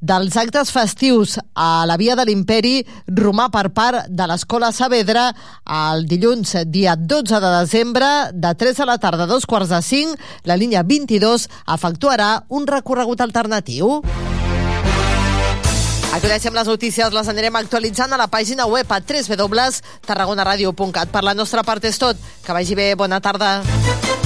dels actes festius a la Via de l'Imperi romà per part de l'Escola Saavedra el dilluns dia 12 de desembre de 3 a la tarda a dos quarts de 5 la línia 22 efectuarà un recorregut alternatiu. Coneixem les notícies, les anirem actualitzant a la pàgina web a www.tarragonaradio.cat. Per la nostra part és tot. Que vagi bé, bona tarda.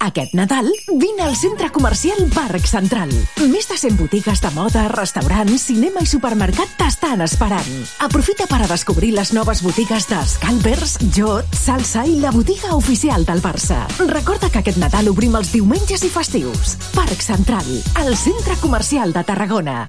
Aquest Nadal, vine al centre comercial Parc Central. Més de 100 botigues de moda, restaurants, cinema i supermercat t'estan esperant. Aprofita per a descobrir les noves botigues de Scalpers, Jot, Salsa i la botiga oficial del Barça. Recorda que aquest Nadal obrim els diumenges i festius. Parc Central, el centre comercial de Tarragona.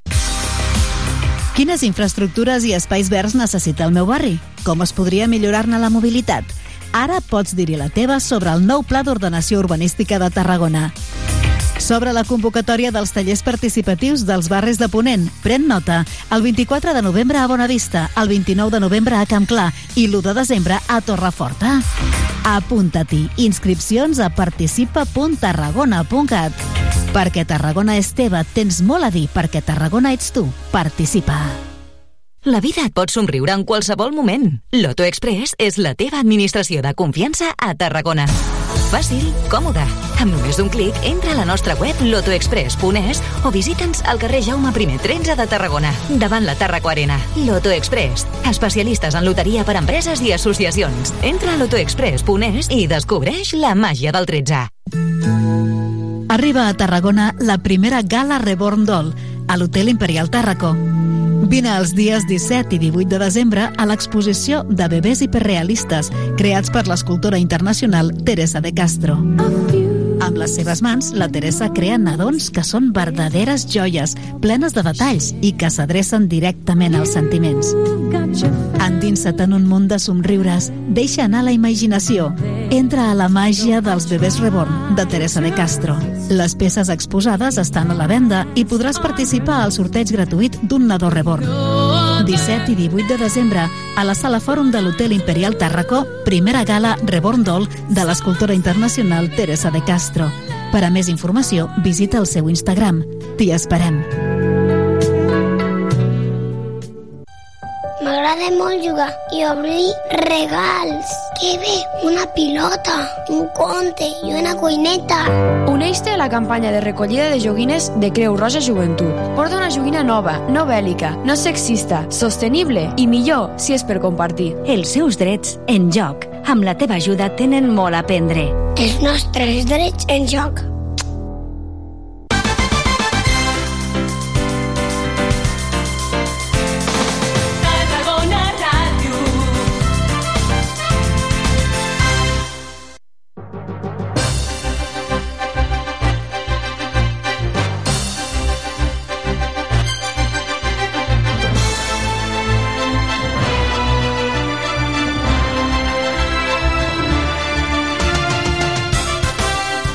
Quines infraestructures i espais verds necessita el meu barri? Com es podria millorar-ne la mobilitat? Ara pots dir-hi la teva sobre el nou Pla d'Ordenació Urbanística de Tarragona. Sobre la convocatòria dels tallers participatius dels barris de Ponent. Pren nota. El 24 de novembre a Bonavista, el 29 de novembre a Camp Clar i l'1 de desembre a Torreforta. Apunta-t'hi. Inscripcions a participa.tarragona.cat. Perquè Tarragona és teva, tens molt a dir, perquè Tarragona ets tu. Participa. La vida et pot somriure en qualsevol moment. Loto Express és la teva administració de confiança a Tarragona. Fàcil, còmode. Amb només un clic, entra a la nostra web lotoexpress.es o visita'ns al carrer Jaume I 13 de Tarragona, davant la Tarraco Arena. Loto Express, especialistes en loteria per empreses i associacions. Entra a lotoexpress.es i descobreix la màgia del 13. Arriba a Tarragona la primera Gala Reborn Doll a l'Hotel Imperial Tàrraco. Vine els dies 17 i 18 de desembre a l'exposició de bebès hiperrealistes creats per l'escultora internacional Teresa de Castro. Amb les seves mans, la Teresa crea nadons que són verdaderes joies, plenes de detalls i que s'adrecen directament als sentiments. Endinsa't en un munt de somriures, deixa anar la imaginació. Entra a la màgia dels bebès reborn de Teresa de Castro. Les peces exposades estan a la venda i podràs participar al sorteig gratuït d'un nadó reborn. 17 i 18 de desembre a la Sala Fòrum de l'Hotel Imperial Tàrraco, primera gala Reborn Doll de l'escultora internacional Teresa de Castro. Per a més informació, visita el seu Instagram. T'hi esperem. M'agrada molt jugar i obrir regals. Que bé, una pilota, un conte i una cuineta. Uneix-te a la campanya de recollida de joguines de Creu Roja Joventut. Porta una joguina nova, no bèl·lica, no sexista, sostenible i millor si és per compartir. Els seus drets en joc. Amb la teva ajuda tenen molt a aprendre. Els nostres drets en joc.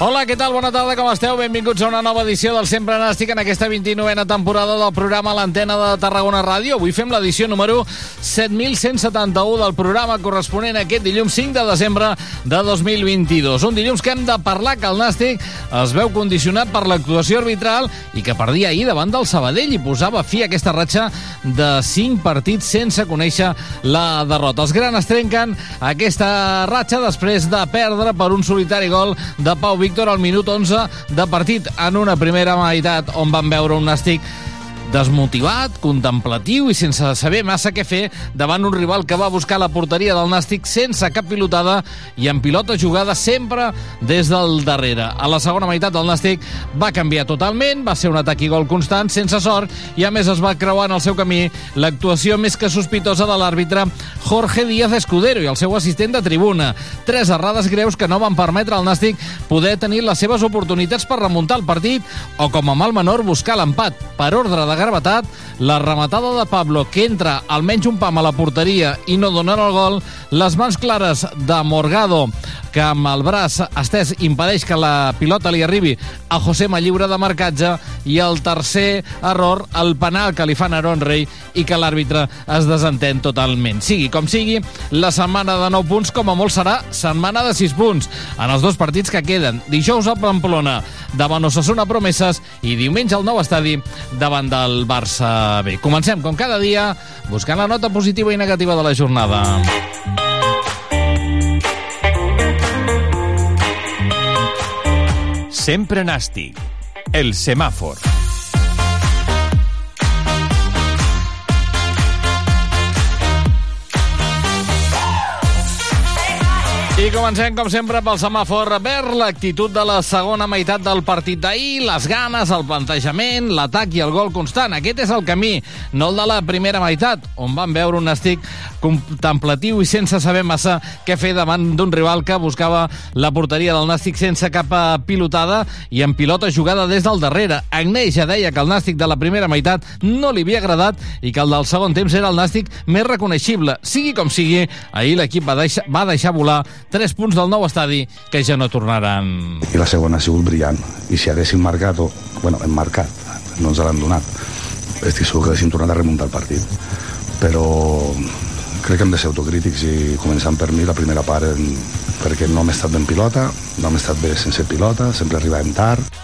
Hola, què tal? Bona tarda, com esteu? Benvinguts a una nova edició del Sempre Nàstic en aquesta 29a temporada del programa L'Antena de Tarragona Ràdio. Avui fem l'edició número 7171 del programa corresponent a aquest dilluns 5 de desembre de 2022. Un dilluns que hem de parlar que el Nàstic es veu condicionat per l'actuació arbitral i que perdia ahir davant del Sabadell i posava fi a aquesta ratxa de 5 partits sense conèixer la derrota. Els grans trenquen aquesta ratxa després de perdre per un solitari gol de Pau Víctor al minut 11 de partit en una primera meitat on van veure un Nàstic desmotivat, contemplatiu i sense saber massa què fer davant un rival que va buscar la porteria del Nàstic sense cap pilotada i amb pilota jugada sempre des del darrere. A la segona meitat del Nàstic va canviar totalment, va ser un atac i gol constant, sense sort, i a més es va creuar en el seu camí l'actuació més que sospitosa de l'àrbitre Jorge Díaz Escudero i el seu assistent de tribuna. Tres errades greus que no van permetre al Nàstic poder tenir les seves oportunitats per remuntar el partit o, com a mal menor, buscar l'empat. Per ordre de gravetat, la rematada de Pablo, que entra almenys un pam a la porteria i no dona el gol, les mans clares de Morgado, que amb el braç estès impedeix que la pilota li arribi a José Malliure de marcatge i el tercer error, el penal que li fan a Aaron Rey i que l'àrbitre es desentén totalment. Sigui com sigui, la setmana de 9 punts com a molt serà setmana de 6 punts en els dos partits que queden. Dijous a Pamplona davant Osasuna Promeses i diumenge al nou estadi davant del Barça B. Comencem, com cada dia, buscant la nota positiva i negativa de la jornada. Sempre nàstic. El semàfor. I comencem, com sempre, pel semàfor verd, l'actitud de la segona meitat del partit d'ahir, les ganes, el plantejament, l'atac i el gol constant. Aquest és el camí, no el de la primera meitat, on van veure un estic contemplatiu i sense saber massa què fer davant d'un rival que buscava la porteria del Nàstic sense cap pilotada i en pilota jugada des del darrere. Agnès ja deia que el Nàstic de la primera meitat no li havia agradat i que el del segon temps era el Nàstic més reconeixible. Sigui com sigui, ahir l'equip va, deixar, va deixar volar 3 punts del nou estadi que ja no tornaran. I la segona ha sigut brillant. I si haguéssim marcat, o, bueno, hem marcat, no ens l'han donat, estic segur que haguéssim tornat a remuntar el partit. Però crec que hem de ser autocrítics i començant per mi la primera part en, perquè no hem estat ben pilota, no hem estat bé sense pilota, sempre arribàvem tard,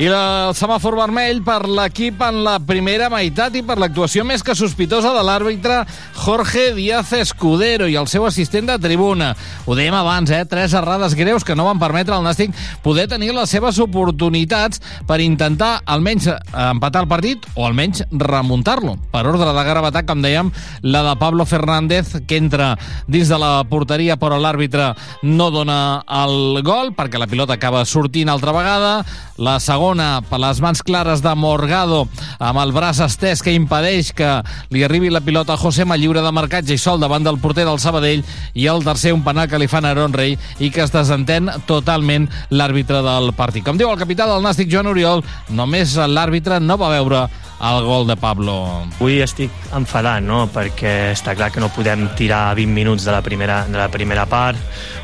i el semàfor vermell per l'equip en la primera meitat i per l'actuació més que sospitosa de l'àrbitre Jorge Díaz Escudero i el seu assistent de tribuna. Ho dèiem abans, eh? Tres errades greus que no van permetre al Nàstic poder tenir les seves oportunitats per intentar almenys empatar el partit o almenys remuntar-lo. Per ordre de gravetat, com dèiem, la de Pablo Fernández, que entra dins de la porteria però l'àrbitre no dona el gol perquè la pilota acaba sortint altra vegada. La segona segona per les mans clares de Morgado amb el braç estès que impedeix que li arribi la pilota a José lliure de marcatge i sol davant del porter del Sabadell i el tercer un penal que li fan a Aaron Rey i que es desentén totalment l'àrbitre del partit. Com diu el capità del Nàstic, Joan Oriol, només l'àrbitre no va veure el gol de Pablo. Avui estic enfadat, no?, perquè està clar que no podem tirar 20 minuts de la primera, de la primera part,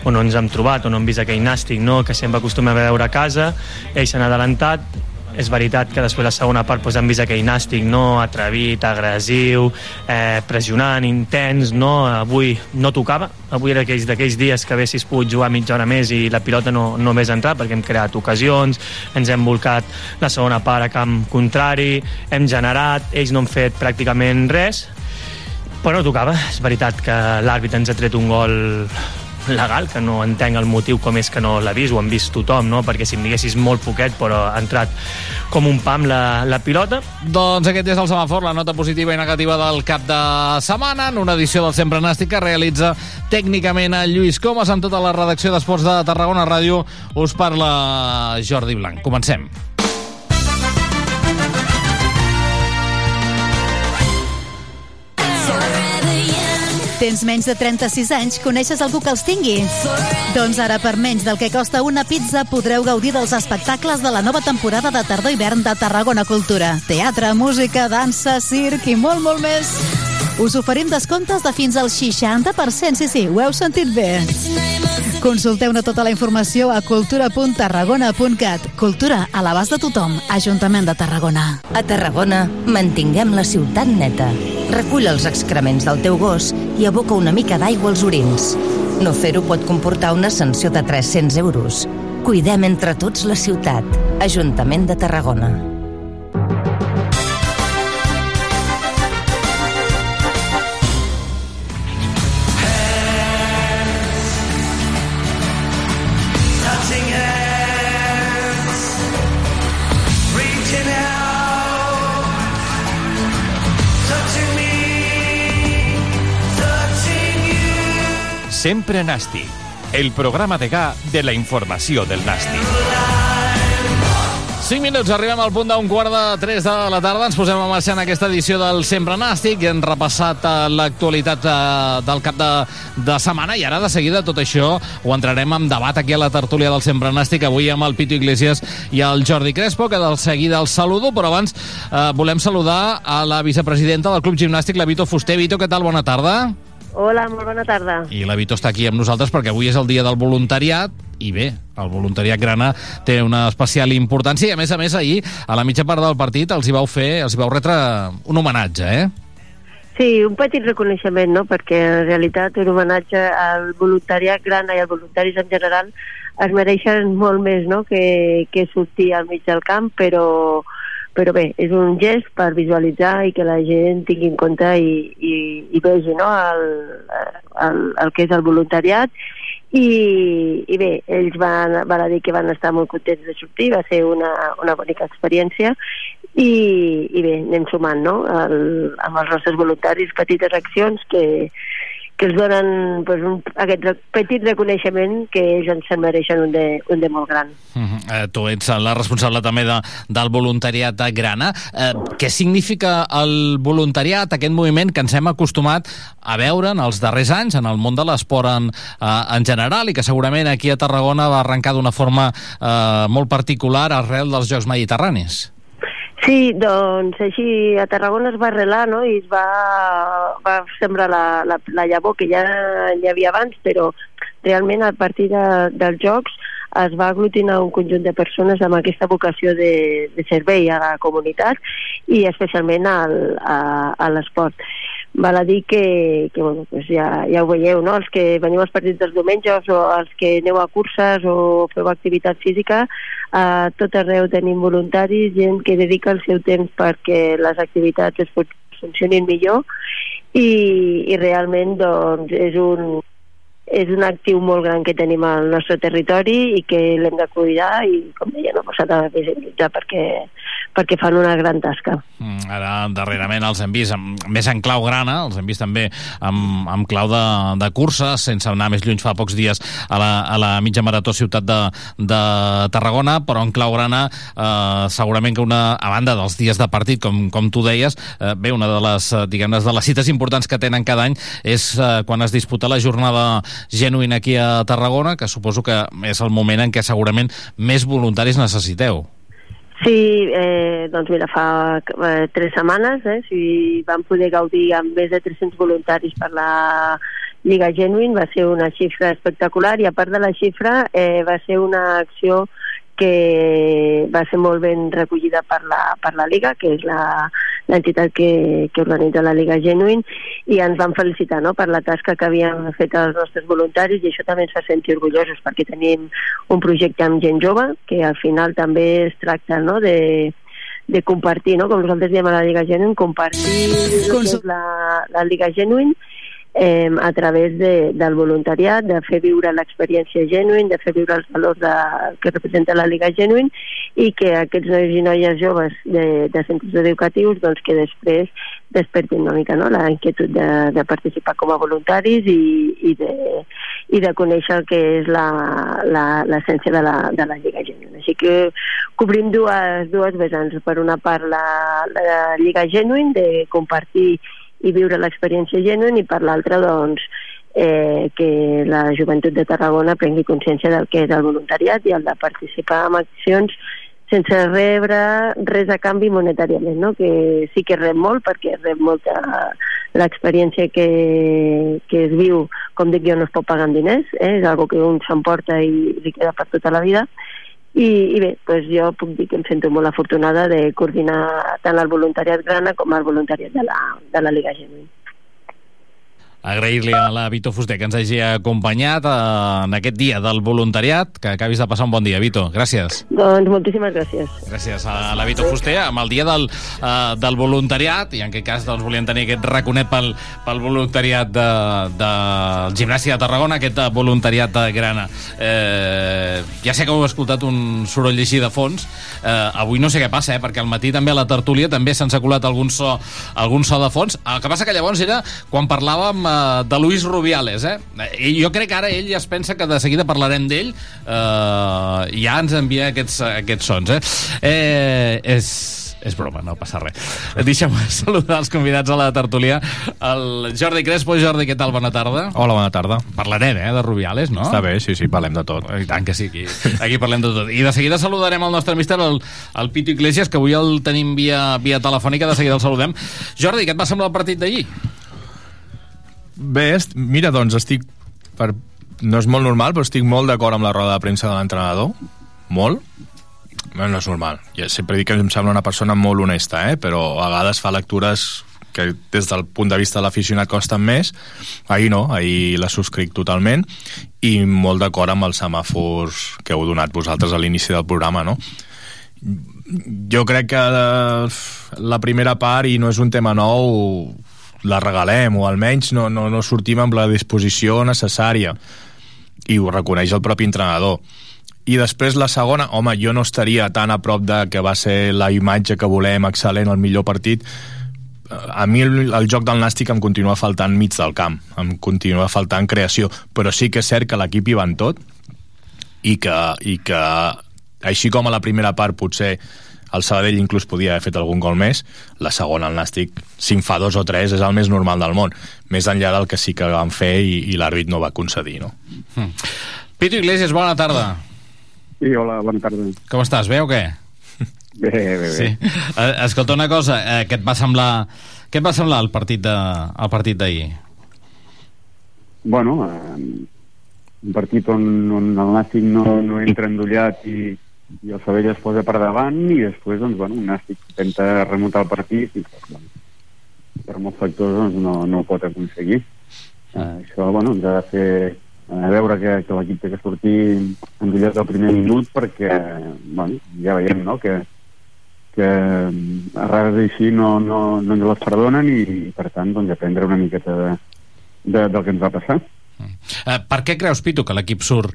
on no ens hem trobat, on no hem vist aquell nàstic, no?, que sempre acostumem a veure a casa, ells s'han adelantat, és veritat que després la segona part doncs, hem vist aquell nàstic no? atrevit, agressiu, eh, pressionant, intens, no? avui no tocava, avui era d'aquells dies que haguessis pogut jugar mitja hora més i la pilota no, no hagués entrat perquè hem creat ocasions, ens hem volcat la segona part a camp contrari, hem generat, ells no han fet pràcticament res, però no tocava. És veritat que l'àrbit ens ha tret un gol legal, que no entenc el motiu com és que no l'ha vist, ho han vist tothom, no? perquè si em diguessis molt poquet, però ha entrat com un pam la, la pilota. Doncs aquest és el semàfor, la nota positiva i negativa del cap de setmana, en una edició del Sempre Nàstic que realitza tècnicament a Lluís Comas amb tota la redacció d'Esports de Tarragona Ràdio. Us parla Jordi Blanc. Comencem. Tens menys de 36 anys? Coneixes algú que els tingui? Doncs ara, per menys del que costa una pizza, podreu gaudir dels espectacles de la nova temporada de tardor-hivern de Tarragona Cultura. Teatre, música, dansa, circ i molt, molt més. Us oferim descomptes de fins al 60%, sí, sí, ho heu sentit bé. Consulteu-ne tota la informació a cultura.tarragona.cat. Cultura a l'abast de tothom. Ajuntament de Tarragona. A Tarragona, mantinguem la ciutat neta. Recull els excrements del teu gos i aboca una mica d'aigua als orins. No fer-ho pot comportar una sanció de 300 euros. Cuidem entre tots la ciutat. Ajuntament de Tarragona. Sempre Nàstic, el programa de ga de la informació del Nàstic. 5 minuts, arribem al punt d'un quart de 3 de la tarda. Ens posem a marxar en aquesta edició del Sempre Nàstic hem repassat eh, l'actualitat eh, del cap de, de setmana i ara de seguida tot això ho entrarem en debat aquí a la tertúlia del Sempre Nàstic avui amb el Pito Iglesias i el Jordi Crespo que del seguida el saludo però abans eh, volem saludar a la vicepresidenta del Club Gimnàstic, la Vito Fuster. Vito, què tal? Bona tarda. Hola, molt bona tarda. I la Vito està aquí amb nosaltres perquè avui és el dia del voluntariat i bé, el voluntariat grana té una especial importància i a més a més ahir, a la mitja part del partit, els hi vau fer, els hi vau retre un homenatge, eh? Sí, un petit reconeixement, no? perquè en realitat un homenatge al voluntariat grana i als voluntaris en general es mereixen molt més no? que, que sortir al mig del camp, però, però bé, és un gest per visualitzar i que la gent tingui en compte i, i, i vegi no? el, el, el que és el voluntariat i, i bé, ells van, van dir que van estar molt contents de sortir, va ser una, una bonica experiència i, i bé, anem sumant no? el, amb els nostres voluntaris petites accions que, que els donen pues, un, aquest petit reconeixement que ells ens mereixen un de, un de molt gran. Uh -huh. eh, tu ets la responsable també de, del voluntariat de Grana. Eh, què significa el voluntariat, aquest moviment que ens hem acostumat a veure en els darrers anys en el món de l'esport en, eh, en general i que segurament aquí a Tarragona va arrencar d'una forma eh, molt particular arrel dels Jocs Mediterranis? Sí, doncs així a Tarragona es va arrelar no? i es va, va sembrar la, la, la llavor que ja hi havia abans, però realment a partir de, dels jocs es va aglutinar un conjunt de persones amb aquesta vocació de, de servei a la comunitat i especialment al, a, a l'esport val a dir que, que bueno, pues ja, ja ho veieu, no? els que veniu als partits dels diumenges o els que aneu a curses o feu activitat física, a tot arreu tenim voluntaris, gent que dedica el seu temps perquè les activitats es funcionin millor i, i realment doncs, és un, és un actiu molt gran que tenim al nostre territori i que l'hem de cuidar i, com deia, no s'ha de visibilitzar perquè, perquè fan una gran tasca. Mm, ara, darrerament, els hem vist amb, més en clau grana, els hem vist també amb, amb clau de, de curses, sense anar més lluny fa pocs dies a la, a la mitja marató ciutat de, de Tarragona, però en clau grana eh, segurament que una, a banda dels dies de partit, com, com tu deies, eh, bé, una de les, eh, diguem de les cites importants que tenen cada any és eh, quan es disputa la jornada genuïn aquí a Tarragona, que suposo que és el moment en què segurament més voluntaris necessiteu. Sí, eh, doncs mira, fa eh, tres setmanes eh, si vam poder gaudir amb més de 300 voluntaris per la Lliga Genuine, va ser una xifra espectacular i a part de la xifra eh, va ser una acció que va ser molt ben recollida per la, per la Liga, que és l'entitat que, que organitza la Liga Genuine, i ens van felicitar no?, per la tasca que havien fet els nostres voluntaris, i això també ens fa sentir orgullosos, perquè tenim un projecte amb gent jove, que al final també es tracta no?, de, de compartir, no? com nosaltres diem a la Liga Genuine, compartir la, la Liga Genuine, eh, a través de, del voluntariat, de fer viure l'experiència genuïn, de fer viure els valors de, que representa la Liga Genuïn i que aquests nois i noies joves de, de centres educatius doncs, que després despertin una mica no? la inquietud de, de participar com a voluntaris i, i, de, i de conèixer el que és l'essència de, la, de la Lliga Genuïn. Així que cobrim dues, dues vessants. Per una part la, la Lliga Genuïn, de compartir i viure l'experiència genuïna i per l'altra doncs eh, que la joventut de Tarragona prengui consciència del que és el voluntariat i el de participar en accions sense rebre res a canvi monetàriament, no? que sí que rep molt perquè rep molta l'experiència que, que es viu, com dic jo, no es pot pagar en diners, eh? és algo que un s'emporta i li queda per tota la vida, i, i bé, doncs jo puc dir que em sento molt afortunada de coordinar tant el voluntariat grana com el voluntariat de la, de la Liga Genuïna agrair-li a la Vito Fuster que ens hagi acompanyat eh, en aquest dia del voluntariat, que acabis de passar un bon dia, Vito. Gràcies. Doncs moltíssimes gràcies. Gràcies a la Vito Fuster, amb el dia del, uh, del voluntariat, i en aquest cas doncs, volíem tenir aquest raconet pel, pel voluntariat de, de Gimnàstica de Tarragona, aquest voluntariat de Grana. Eh, ja sé que heu escoltat un soroll així de fons, eh, avui no sé què passa, eh, perquè al matí també a la tertúlia també s'han seculat algun so, algun so de fons. El que passa que llavors era quan parlàvem eh, de Luis Rubiales, eh? I jo crec que ara ell ja es pensa que de seguida parlarem d'ell eh, i ja ens envia aquests, aquests sons, eh? eh és, és broma, no passa res. Deixa'm saludar els convidats a la tertúlia. El Jordi Crespo. Jordi, què tal? Bona tarda. Hola, bona tarda. Parlarem, eh, de Rubiales, no? Està bé, sí, sí, parlem de tot. I tant que sí, aquí, aquí parlem de tot. I de seguida saludarem el nostre míster, el, el Pito Iglesias, que avui el tenim via, via telefònica, de seguida el saludem. Jordi, què et va semblar el partit d'ahir? Bé, mira, doncs estic... Per, no és molt normal, però estic molt d'acord amb la roda de premsa de l'entrenador. Molt Bueno, no és normal. Ja sempre dic que em sembla una persona molt honesta, eh? però a vegades fa lectures que des del punt de vista de l'aficionat costen més. Ahir no, ahir la subscric totalment i molt d'acord amb els semàfors que heu donat vosaltres a l'inici del programa, no? Jo crec que eh, la primera part, i no és un tema nou, la regalem, o almenys no, no, no sortim amb la disposició necessària. I ho reconeix el propi entrenador. I després la segona, home, jo no estaria tan a prop de que va ser la imatge que volem, excel·lent, el millor partit. A mi el, el joc del Nàstic em continua faltant mig del camp, em continua faltant creació, però sí que és cert que l'equip hi va en tot i que, i que així com a la primera part potser el Sabadell inclús podia haver fet algun gol més, la segona, el Nàstic, si en fa dos o tres, és el més normal del món, més enllà del que sí que van fer i, i l'àrbit no va concedir, no? Hmm. Pito Iglesias, bona tarda. Sí, hola, bona tarda. Com estàs, bé o què? Bé, bé, bé. Sí. Eh, escolta una cosa, eh, què et va semblar què et va semblar el partit de, el partit d'ahir? Bueno, eh, un partit on, on el Nàstic no, no entra endollat i, i el Sabell es posa per davant i després, doncs, bueno, un Nàstic intenta remuntar el partit i, doncs, per molts factors, doncs, no, no ho pot aconseguir. Eh, això, bueno, ens ha de fer a veure que, que l'equip té que sortir en dillat del primer minut perquè bueno, ja veiem no? que, que a rares així no, no, no ens les perdonen i, i per tant doncs, aprendre una miqueta de, de, del que ens va passar. Eh, per què creus, Pitu, que l'equip surt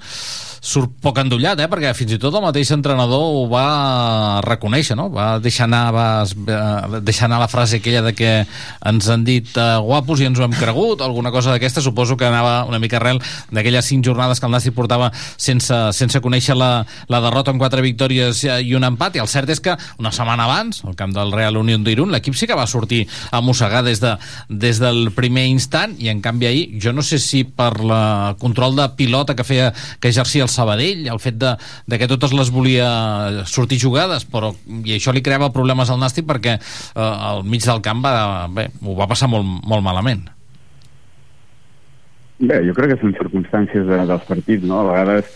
surt poc endollat, eh? perquè fins i tot el mateix entrenador ho va reconèixer, no? va deixar anar, va deixar anar la frase aquella de que ens han dit uh, guapos i ens ho hem cregut, alguna cosa d'aquesta, suposo que anava una mica arrel d'aquelles cinc jornades que el Nàstic portava sense, sense conèixer la, la derrota en quatre victòries i un empat, i el cert és que una setmana abans, al camp del Real Unión d'Irun, l'equip sí que va sortir a mossegar des, de, des del primer instant, i en canvi ahir, jo no sé si per la control de pilota que feia que exercia el Sabadell, el fet de, de que totes les volia sortir jugades, però i això li creava problemes al Nàstic perquè eh, al mig del camp va, bé, ho va passar molt, molt malament. Bé, jo crec que són circumstàncies de, dels partits, no? A vegades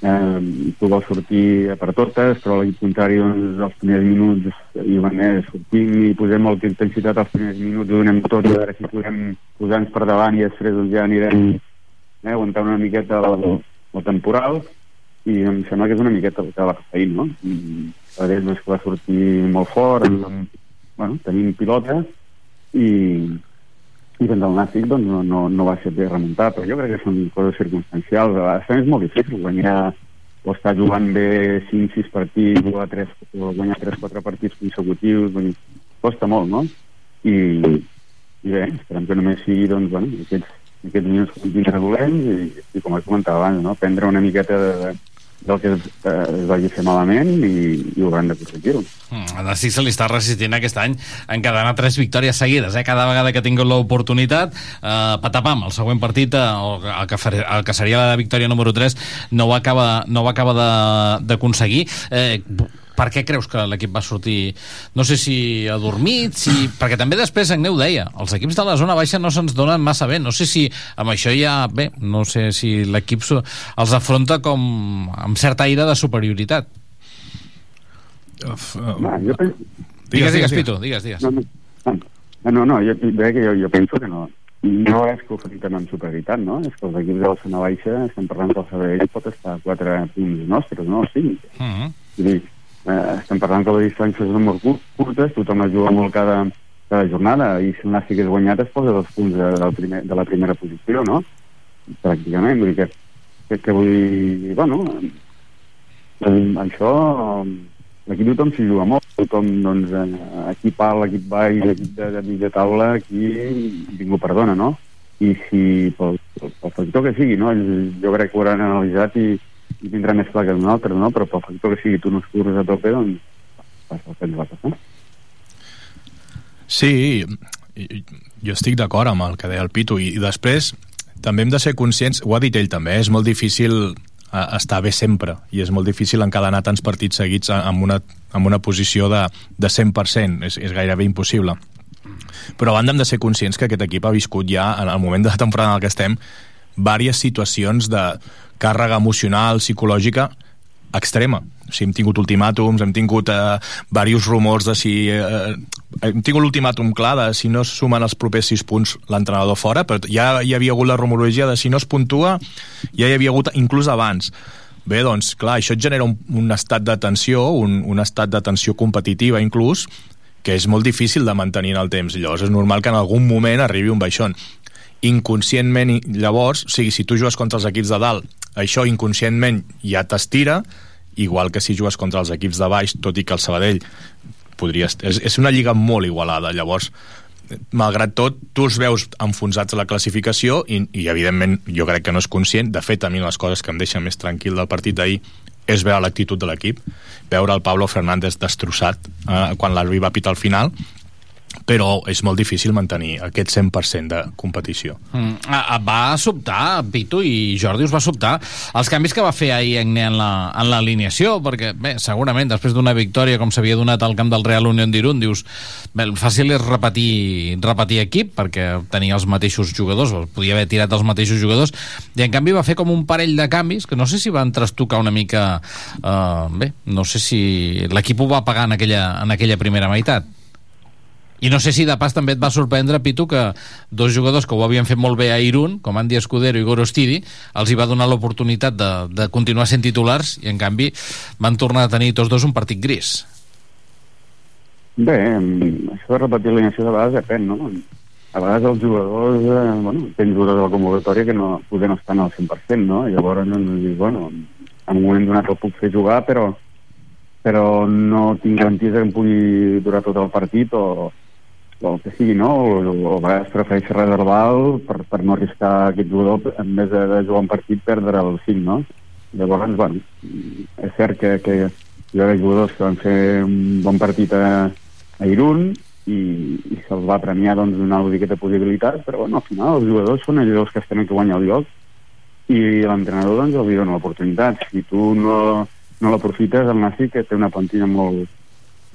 eh, tu vols sortir per totes, però l'equip contrari, doncs, els primers minuts i van eh, sortim i posem molta intensitat als primers minuts, donem tot, a veure si podem posar-nos per davant i després doncs, ja anirem eh, aguantant una miqueta el, o temporal i em sembla que és una miqueta el que va fer ahir, no? A més és que va sortir molt fort, amb, bueno, tenim pilota i, i doncs el Nàstic doncs, no, no, no va ser bé remuntar, però jo crec que són coses circumstancials. A vegades és molt difícil guanyar o estar jugant bé 5-6 partits, o, 3, o guanyar 3-4 partits consecutius, doncs, costa molt, no? I, i bé, esperem que només sigui doncs, bueno, aquests aquests minuts continus regulents i, i com he comentat abans, no? prendre una miqueta de, de, del que es, eh, vagi fer malament i, i ho hauran d'aconseguir-ho. Mm, a sí se li està resistint aquest any encadenar tres victòries seguides, eh? cada vegada que ha tingut l'oportunitat eh, patapam, el següent partit eh, el, que fer, el que seria la victòria número 3 no ho acaba, no ho acaba d'aconseguir eh, per què creus que l'equip va sortir no sé si adormit si... perquè també després Agneu deia els equips de la zona baixa no se'ns donen massa bé no sé si amb això ja bé no sé si l'equip els afronta com amb certa aire de superioritat Uf, uh, no, jo penso... digues, digues, Pitu, digues, digues no, no, no, no jo, jo, jo penso que no no és que ho fantem amb superioritat, no? És que els equips de la zona baixa estem parlant que el Sabadell pot estar a 4 punts nostres, no? Sí. Uh -huh. Vull dir, eh, estem parlant que les distàncies són molt curtes, tothom es juga molt cada, cada jornada, i si el Nàstic és guanyat es posa dos punts de, del primer, de la primera posició, no? Pràcticament, vull dir que, que, que vull dir, bueno, eh, això, aquí tothom s'hi juga molt, tothom, doncs, eh, aquí pal, l'equip baix, l'equip de, de mitja taula, aquí ningú perdona, no? i si pel, pel factor que sigui, no? Jo crec que ho hauran analitzat i, i tindrà més clar que un altre, no? Però pel factor que sigui tu no es curres a tope, doncs passa el que ens va passar. Sí, jo estic d'acord amb el que deia el Pitu i, i després també hem de ser conscients, ho ha dit ell també, eh? és molt difícil eh, estar bé sempre i és molt difícil encadenar tants partits seguits amb una, amb una posició de, de 100%, és, és gairebé impossible però a banda hem de ser conscients que aquest equip ha viscut ja, en el moment de la temporada en el que estem, diverses situacions de càrrega emocional, psicològica, extrema. O sigui, hem tingut ultimàtums, hem tingut eh, diversos rumors de si... Eh, hem tingut l'ultimàtum clar de si no es sumen els propers sis punts l'entrenador fora, però ja hi havia hagut la rumorologia de si no es puntua, ja hi havia hagut inclús abans. Bé, doncs, clar, això et genera un, un estat de tensió, un, un estat de tensió competitiva inclús, que és molt difícil de mantenir en el temps. Llavors és normal que en algun moment arribi un baixón. Inconscientment, llavors, o sigui, si tu jugues contra els equips de dalt, això inconscientment ja t'estira, igual que si jugues contra els equips de baix, tot i que el Sabadell podria... És, és una lliga molt igualada, llavors malgrat tot, tu els veus enfonsats a la classificació i, i evidentment jo crec que no és conscient, de fet a mi les coses que em deixen més tranquil del partit d'ahir és veure l'actitud de l'equip, veure el Pablo Fernández destrossat eh, quan l'Arbi va pitar al final, però és molt difícil mantenir aquest 100% de competició. Mm, va sobtar, Pitu i Jordi us va sobtar els canvis que va fer ahir en l'alineació, perquè bé, segurament després d'una victòria com s'havia donat al camp del Real Unión d'Irun, dius, bé, fàcil és repetir, repetir equip, perquè tenia els mateixos jugadors, podia haver tirat els mateixos jugadors, i en canvi va fer com un parell de canvis, que no sé si van trastocar una mica... Uh, bé, no sé si l'equip ho va pagar en aquella, en aquella primera meitat. I no sé si de pas també et va sorprendre, Pitu, que dos jugadors que ho havien fet molt bé a Irún, com Andy Escudero i Gorostidi, els hi va donar l'oportunitat de, de continuar sent titulars i, en canvi, van tornar a tenir tots dos un partit gris. Bé, això de repetir l'inici de vegades depèn, no? A vegades els jugadors, eh, bueno, tens jugadors de la convocatòria que no, poden no estar al 100%, no? I llavors doncs, dius, bueno, en un moment donat el puc fer jugar, però però no tinc garanties que em pugui durar tot el partit o, o el que sigui, no? O, o a vegades prefereix reservar per, per no arriscar aquest jugador en vez de, de jugar un partit perdre el 5, no? Llavors, bueno, és cert que, que hi ha jugadors que van fer un bon partit a, a Irún i, i se'ls va premiar doncs, una de possibilitat, però bueno, al final els jugadors són els jugadors que es tenen que guanyar el lloc i l'entrenador doncs els dona l'oportunitat. Si tu no, no l'aprofites, el Nasi que té una plantilla molt,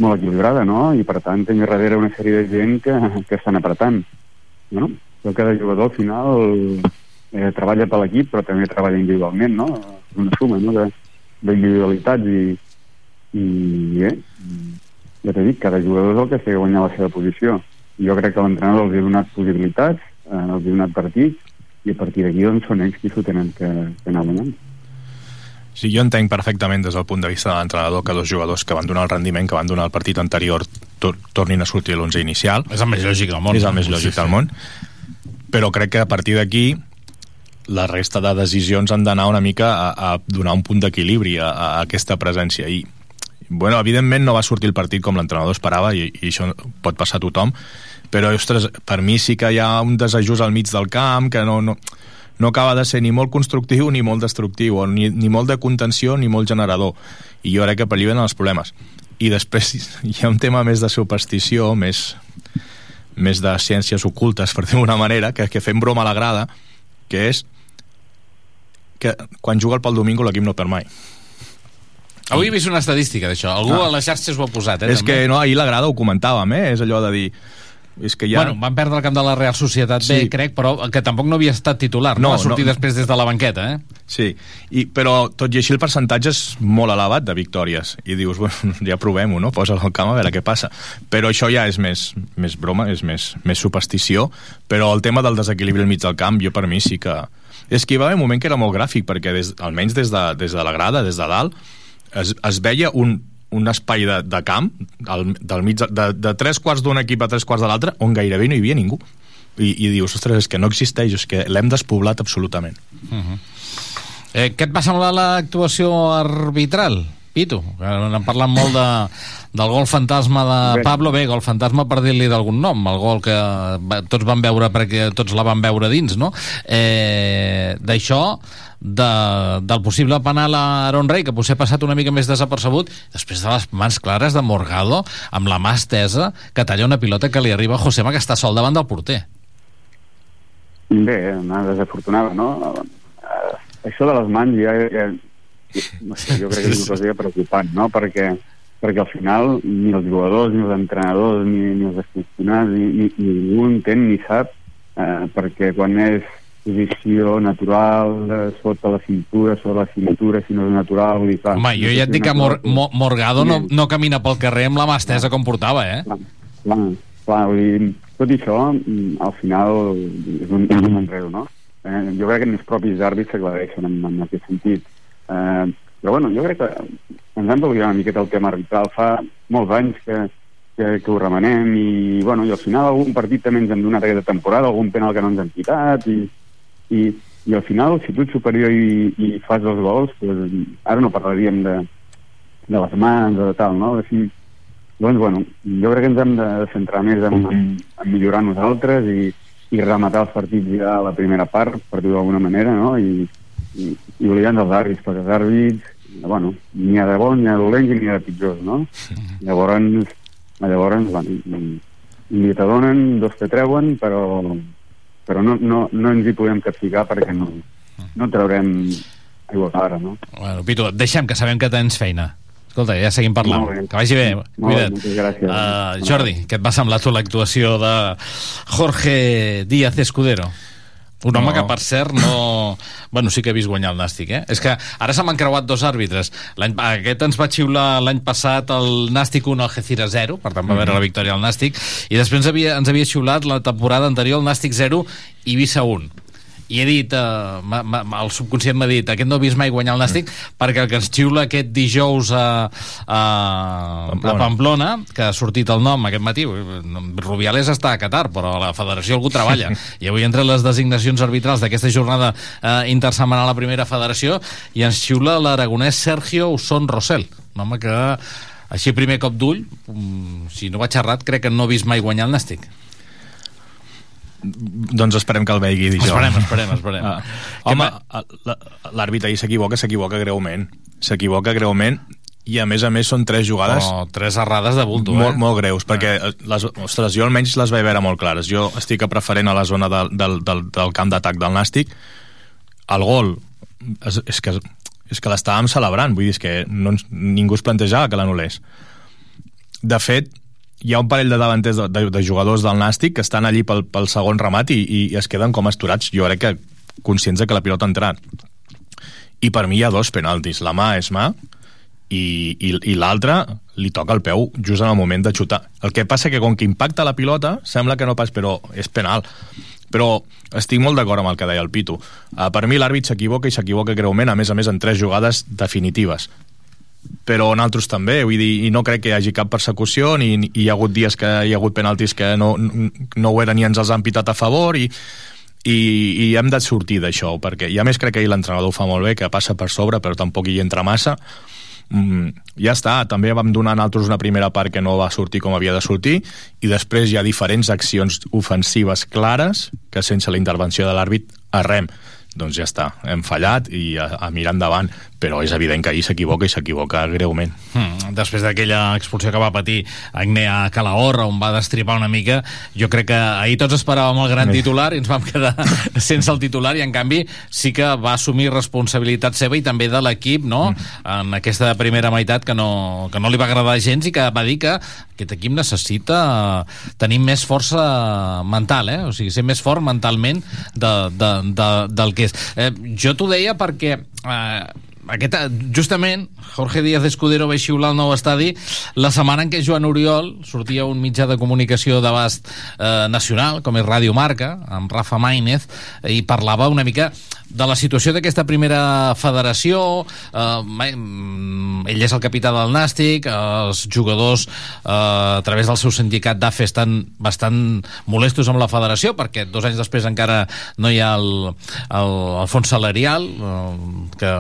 molt equilibrada, no? I per tant té darrere una sèrie de gent que, que estan apretant. No? Però cada jugador al final eh, treballa per l'equip però també treballa individualment, no? Una suma no? d'individualitats i, i eh, ja t'he dit, cada jugador és el que sé guanyar la seva posició. Jo crec que l'entrenador els ha donat possibilitats, eh, els ha donat partits i a partir d'aquí doncs, són ells qui s'ho tenen que, que anar guanyant. Sí, jo entenc perfectament des del punt de vista de l'entrenador que dos jugadors que van donar el rendiment que van donar el partit anterior tor tornin a sortir a l'11 inicial. És el més lògic del món. És el més lògic sí, sí. del món. Però crec que a partir d'aquí la resta de decisions han d'anar una mica a, a donar un punt d'equilibri a, a aquesta presència. I, bueno, evidentment no va sortir el partit com l'entrenador esperava i, i això pot passar a tothom, però, ostres, per mi sí que hi ha un desajust al mig del camp que no, no, no acaba de ser ni molt constructiu ni molt destructiu, o ni, ni molt de contenció ni molt generador. I jo crec que per allà venen els problemes. I després hi ha un tema més de superstició, més, més de ciències ocultes, per dir-ho manera, que, que fem broma a la grada, que és que quan juga el Pal Domingo l'equip no perd mai. Avui he vist una estadística d'això. Algú ah. a les xarxes ho ha posat, eh? És també. que no, ahir la grada ho comentàvem, eh? És allò de dir és que ja... Bueno, van perdre el camp de la Real Societat sí. B, crec, però que tampoc no havia estat titular, no? no va sortir no. després des de la banqueta, eh? Sí, I, però tot i així el percentatge és molt elevat de victòries. I dius, bueno, ja provem-ho, no? Posa el camp a veure què passa. Però això ja és més, més broma, és més, més superstició, però el tema del desequilibri al mig del camp, jo per mi sí que... És que hi va haver un moment que era molt gràfic, perquè des, almenys des de, des de la grada, des de dalt, es, es veia un, un espai de, de camp al, del mig, de, de tres quarts d'un equip a tres quarts de l'altre on gairebé no hi havia ningú i, i dius, ostres, és que no existeix és que l'hem despoblat absolutament uh -huh. eh, què et va semblar l'actuació arbitral? Pitu, que n'han parlat molt de, del gol fantasma de Pablo, bé, gol fantasma per dir-li d'algun nom, el gol que tots van veure perquè tots la van veure dins, no? Eh, D'això, de, del possible penal a Aaron Rey, que potser ha passat una mica més desapercebut, després de les mans clares de Morgado, amb la mà estesa, que talla una pilota que li arriba a Josema, que està sol davant del porter. Bé, una desafortunada, no? Això de les mans ja, ja no sé, jo crec que és una cosa preocupant, no? Perquè, perquè al final ni els jugadors, ni els entrenadors, ni, ni els aficionats, ni, ni ningú entén ni sap, eh, perquè quan és posició natural, eh, sota la cintura, sobre la cintura, si no és natural... I, clar, Home, jo ja et dic que Mor Mor Morgado no, no camina pel carrer amb la mà estesa com portava, eh? Clar, clar, clar vull dir, tot això, mm, al final, és un, és un enredo, no? Eh, jo crec que els propis àrbits s'aclareixen en, en aquest sentit. Eh, però bueno, jo crec que ens hem d'oblidar una miqueta el tema arbitral. Fa molts anys que, que, que ho remenem i, bueno, i al final algun partit també ens hem donat aquesta temporada, algun penal que no ens han quitat i, i, i al final, si tu ets superior i, i fas els gols, pues, ara no parlaríem de, de les mans o de tal, no? Així, doncs, bueno, jo crec que ens hem de centrar més en, en, en millorar nosaltres i, i rematar els partits ja a la primera part, per dir-ho d'alguna manera, no? I, i, i oblidant dels àrbits, perquè els àrbits, bueno, n'hi ha de bons, n'hi ha de dolents i n'hi ha de pitjors, no? Llavors, llavors bueno, ni t'adonen, dos te treuen, però, però no, no, no ens hi podem capficar perquè no, no traurem aigua clara, no? Bueno, Pitu, deixem que sabem que tens feina. Escolta, ja seguim parlant. Bé. Que vagi bé. Molt bé, Cuida't. gràcies. Uh, Jordi, què et va semblar tu l'actuació de Jorge Díaz Escudero? Un home No. que, per cert, no... Bueno, sí que he vist guanyar el Nàstic, eh? És que ara se m'han creuat dos àrbitres. Aquest ens va xiular l'any passat el Nàstic 1 al Algeciras 0, per tant va haver Mhm. la victòria al Nàstic, i després ens havia, ens havia xiulat la temporada anterior el Nàstic 0 i Vissa 1 i he dit, uh, ma, ma, el subconscient m'ha dit aquest no he vist mai guanyar el Nàstic mm. perquè el que ens xiula aquest dijous a, a, Pamplona. a Pamplona que ha sortit el nom aquest matí Rubiales està a Qatar però a la federació algú treballa i avui entre les designacions arbitrals d'aquesta jornada uh, intersetmanal a la primera federació i ens xiula l'aragonès Sergio Usón Rosell un home que així primer cop d'ull mm, si no vaig errat crec que no he vist mai guanyar el Nàstic Doncs esperem que el vegi dijous. Esperem, esperem, esperem. Ah. Home, l'àrbitre ahir s'equivoca, s'equivoca greument. S'equivoca greument i a més a més són tres jugades Oh, tres errades de bulto, molt, eh? molt greus, perquè eh, les, ostres, jo almenys les vaig veure molt clares jo estic a preferent a la zona del, del, del, del camp d'atac del Nàstic el gol és, és que, és que l'estàvem celebrant vull dir, és que no ens, ningú es plantejava que l'anul·lés de fet hi ha un parell de davanters de, de, de jugadors del Nàstic que estan allí pel, pel segon remat i, i es queden com esturats jo crec que conscients de que la pilota ha entrat i per mi hi ha dos penaltis la mà és mà i, i, i l'altre li toca el peu just en el moment de xutar. El que passa que com que impacta la pilota, sembla que no pas, però és penal. Però estic molt d'acord amb el que deia el Pitu. Uh, per mi l'àrbit s'equivoca i s'equivoca greument, a més a més en tres jugades definitives però en altres també, vull dir, i no crec que hi hagi cap persecució, ni, ni hi ha hagut dies que hi ha hagut penaltis que no, no ho eren ni ens els han pitat a favor i, i, i hem de sortir d'això, perquè i a més crec que l'entrenador fa molt bé, que passa per sobre però tampoc hi entra massa. Mm, ja està, també vam donar nosaltres una primera part que no va sortir com havia de sortir i després hi ha diferents accions ofensives clares que sense la intervenció de l'àrbit arrem. Doncs ja està, hem fallat i a, a mirar endavant, però és evident que ahir s'equivoca i s'equivoca greument. Hmm, després d'aquella expulsió que va patir Agnea Calahorra, on va destripar una mica, jo crec que ahir tots esperàvem el gran titular i ens vam quedar sense el titular i en canvi sí que va assumir responsabilitat seva i també de l'equip no? en aquesta primera meitat que no, que no li va agradar gens i que va dir que aquest equip necessita tenir més força mental, eh? o sigui, ser més fort mentalment de, de, de, del que és. Eh, jo t'ho deia perquè eh, aquest, justament Jorge Díaz Escudero va xiular al nou estadi la setmana en què Joan Oriol sortia un mitjà de comunicació d'abast eh, nacional, com és Radio Marca, amb Rafa Maínez, i parlava una mica de la situació d'aquesta primera federació, eh, ell és el capità del Nàstic, els jugadors eh, a través del seu sindicat d'AFE estan bastant molestos amb la federació perquè dos anys després encara no hi ha el, el, el fons salarial eh, que,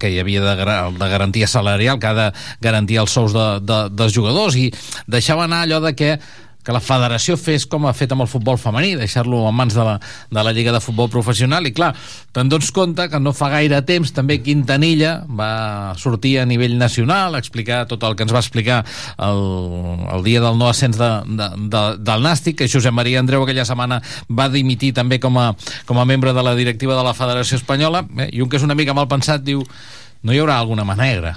que hi havia de, de garantia salarial que ha de garantir els sous de, de, dels jugadors i deixava anar allò de que que la federació fes com ha fet amb el futbol femení, deixar-lo en mans de la, de la Lliga de Futbol Professional, i clar, te'n dones compte que no fa gaire temps també Quintanilla va sortir a nivell nacional explicar tot el que ens va explicar el, el dia del no ascens de, de, de, del Nàstic, que Josep Maria Andreu aquella setmana va dimitir també com a, com a membre de la directiva de la Federació Espanyola, eh? i un que és una mica mal pensat diu no hi haurà alguna mà negra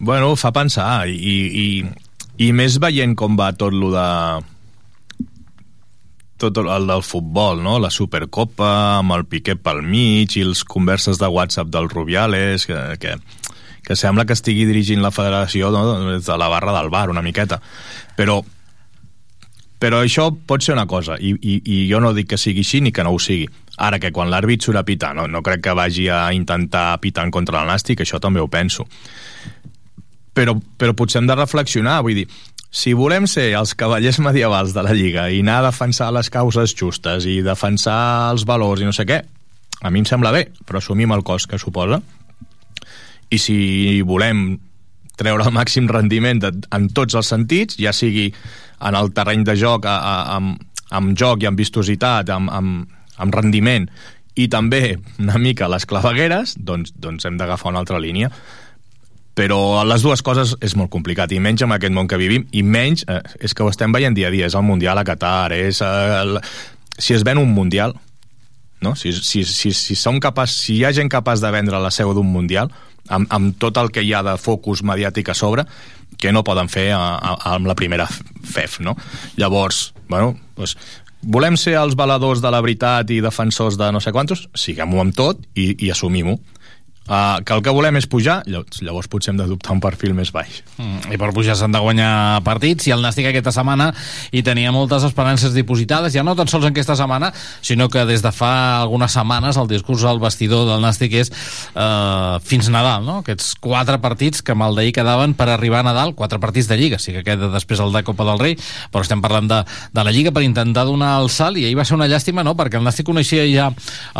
Bueno, fa pensar i, i i més veient com va tot lo de tot el del futbol, no? La Supercopa, amb el Piqué pel mig i els converses de WhatsApp del Rubiales, que, que, que sembla que estigui dirigint la federació no? des de la barra del bar, una miqueta. Però, però això pot ser una cosa, i, i, i jo no dic que sigui així ni que no ho sigui. Ara que quan l'àrbit surt a pitar, no, no crec que vagi a intentar pitar en contra el Nàstic, això també ho penso però, però potser hem de reflexionar, vull dir, si volem ser els cavallers medievals de la Lliga i anar a defensar les causes justes i defensar els valors i no sé què, a mi em sembla bé, però assumim el cost que suposa. I si volem treure el màxim rendiment de, en tots els sentits, ja sigui en el terreny de joc, a, a, amb, amb joc i amb vistositat, amb, amb, amb rendiment, i també una mica les clavegueres, doncs, doncs hem d'agafar una altra línia però les dues coses és molt complicat, i menys amb aquest món que vivim, i menys, eh, és que ho estem veient dia a dia, és el Mundial a Qatar, és eh, el, si es ven un Mundial, no? si, si, si, si, som capaç, si hi ha gent capaç de vendre la seu d'un Mundial, amb, amb tot el que hi ha de focus mediàtic a sobre, que no poden fer a, a, amb la primera FEF, no? Llavors, bueno, doncs, volem ser els valedors de la veritat i defensors de no sé quantos, siguem-ho amb tot i, i assumim-ho Uh, que el que volem és pujar, llavors, llavors potser hem d'adoptar un perfil més baix. Mm, I per pujar s'han de guanyar partits, i el Nàstic aquesta setmana hi tenia moltes esperances dipositades, ja no tan sols en aquesta setmana, sinó que des de fa algunes setmanes el discurs al vestidor del Nàstic és uh, fins Nadal, no? Aquests quatre partits que mal d'ahir quedaven per arribar a Nadal, quatre partits de Lliga, sí que queda després el de Copa del Rei, però estem parlant de, de la Lliga per intentar donar el salt, i ahir va ser una llàstima, no?, perquè el Nàstic coneixia ja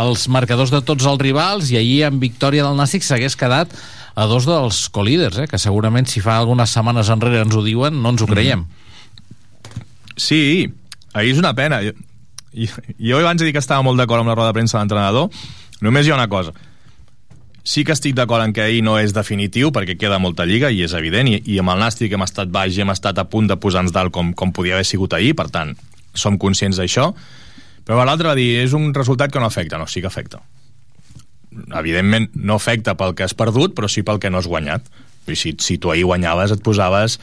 els marcadors de tots els rivals, i ahir amb victòria del Nàstic s'hagués quedat a dos dels colíders, eh? que segurament si fa algunes setmanes enrere ens ho diuen, no ens ho creiem. Sí, ahir és una pena. Jo, jo abans he dit que estava molt d'acord amb la roda de premsa de l'entrenador. Només hi ha una cosa. Sí que estic d'acord en que ahir no és definitiu, perquè queda molta lliga, i és evident, i, i amb el Nàstic hem estat baix i hem estat a punt de posar-nos dalt com, com podia haver sigut ahir, per tant, som conscients d'això. Però l'altre va dir, és un resultat que no afecta. No, sí que afecta evidentment no afecta pel que has perdut, però sí pel que no has guanyat. I si, si tu ahir guanyaves et posaves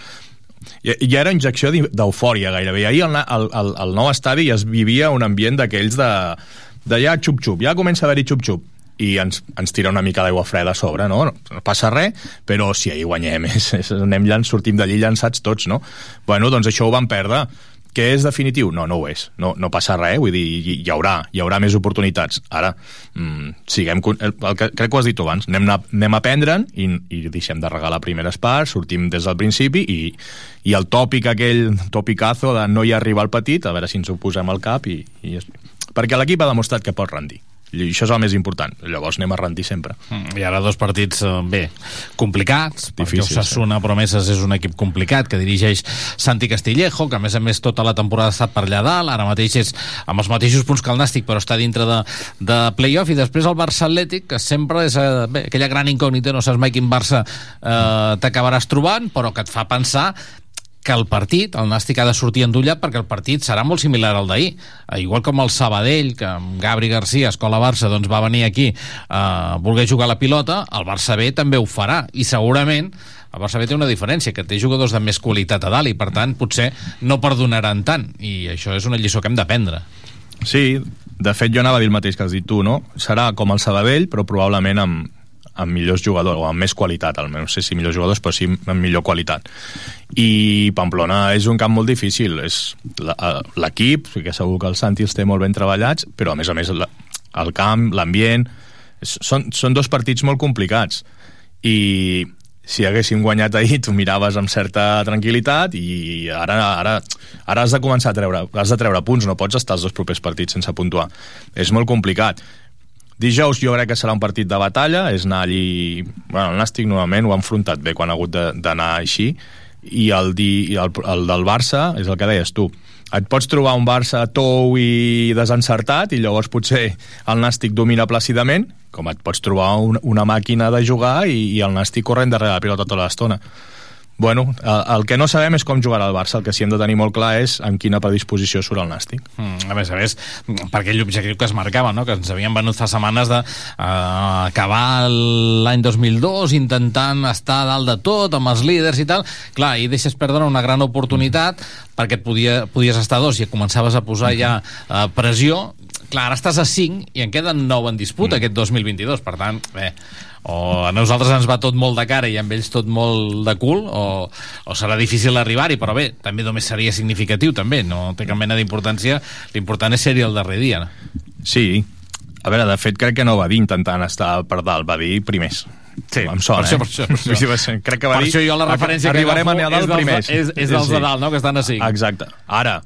ja, ja era injecció d'eufòria gairebé. Ahir al, al, al, nou estadi es vivia un ambient d'aquells de, de ja xup-xup, ja comença a haver-hi xup-xup i ens, ens tira una mica d'aigua freda a sobre, no? No passa res, però si ahir guanyem, és, és, anem llanç, sortim d'allí llançats tots, no? Bueno, doncs això ho vam perdre que és definitiu? No, no ho és. No, no passa res, vull dir, hi, hi haurà, hi haurà més oportunitats. Ara, mm, siguem... El, el que, crec que ho has dit abans, anem, anem a aprendre'n i, i deixem de regalar primeres parts, sortim des del principi i, i el tòpic aquell, tòpicazo de no hi arriba al petit, a veure si ens ho posem al cap i, i perquè l'equip ha demostrat que pot rendir i això és el més important, llavors anem a rendir sempre. Mm, i ara dos partits, eh, bé complicats, Difícil, perquè Osasuna sí. Promeses és un equip complicat que dirigeix Santi Castillejo, que a més a més tota la temporada ha estat per allà dalt, ara mateix és amb els mateixos punts que el Nàstic, però està dintre de, de playoff, i després el Barça Atlètic que sempre és eh, bé, aquella gran incògnita no saps mai quin Barça eh, t'acabaràs trobant, però que et fa pensar que el partit, el Nàstic ha de sortir endollat perquè el partit serà molt similar al d'ahir. Eh, igual com el Sabadell, que amb Gabri Garcia, Escola Barça, doncs va venir aquí a eh, voler jugar la pilota, el Barça B també ho farà, i segurament el Barça B té una diferència, que té jugadors de més qualitat a dalt i per tant potser no perdonaran tant i això és una lliçó que hem d'aprendre. Sí, de fet jo anava a dir el mateix que has dit tu, no? Serà com el Sabadell, però probablement amb, amb millors jugadors, o amb més qualitat, almenys no sé si millors jugadors, però sí amb millor qualitat. I Pamplona és un camp molt difícil, és l'equip, que segur que el Santi els té molt ben treballats, però a més a més el camp, l'ambient, són, són dos partits molt complicats. I si haguéssim guanyat ahir, tu miraves amb certa tranquil·litat i ara, ara, ara has de començar a treure, has de treure punts, no pots estar els dos propers partits sense puntuar. És molt complicat. Dijous jo crec que serà un partit de batalla, és anar allí... Bueno, el Nàstic normalment ho ha enfrontat bé quan ha hagut d'anar així, i el, di, el, el del Barça és el que deies tu. Et pots trobar un Barça tou i desencertat i llavors potser el Nàstic domina plàcidament, com et pots trobar un, una màquina de jugar i, i el Nàstic corrent darrere la pilota tota l'estona. Bueno, el, el que no sabem és com jugarà el Barça, el que sí hem de tenir molt clar és amb quina predisposició surt el Nàstic. Mm, a més a més, per aquell objectiu que es marcava, no? que ens havien venut fa setmanes de uh, acabar l'any 2002 intentant estar dalt de tot, amb els líders i tal, clar, i deixes perdre una gran oportunitat perquè et podia, podies estar dos i començaves a posar ja uh, pressió, clar, ara estàs a 5 i en queden 9 en disputa mm. aquest 2022, per tant, bé, o a nosaltres ens va tot molt de cara i amb ells tot molt de cul o, o serà difícil arribar-hi, però bé, també només seria significatiu, també, no té cap mena d'importància, l'important és ser-hi el darrer dia. Sí, a veure, de fet crec que no va dir intentant estar per dalt, va dir primers. Sí, em sona, per això, eh? per això, per això. Ser- Crec que va Per dir... això jo la referència que Arribarem agafo a és dels de- primers. és- és dels de dalt, no?, que estan a cinc. Exacte. Ara,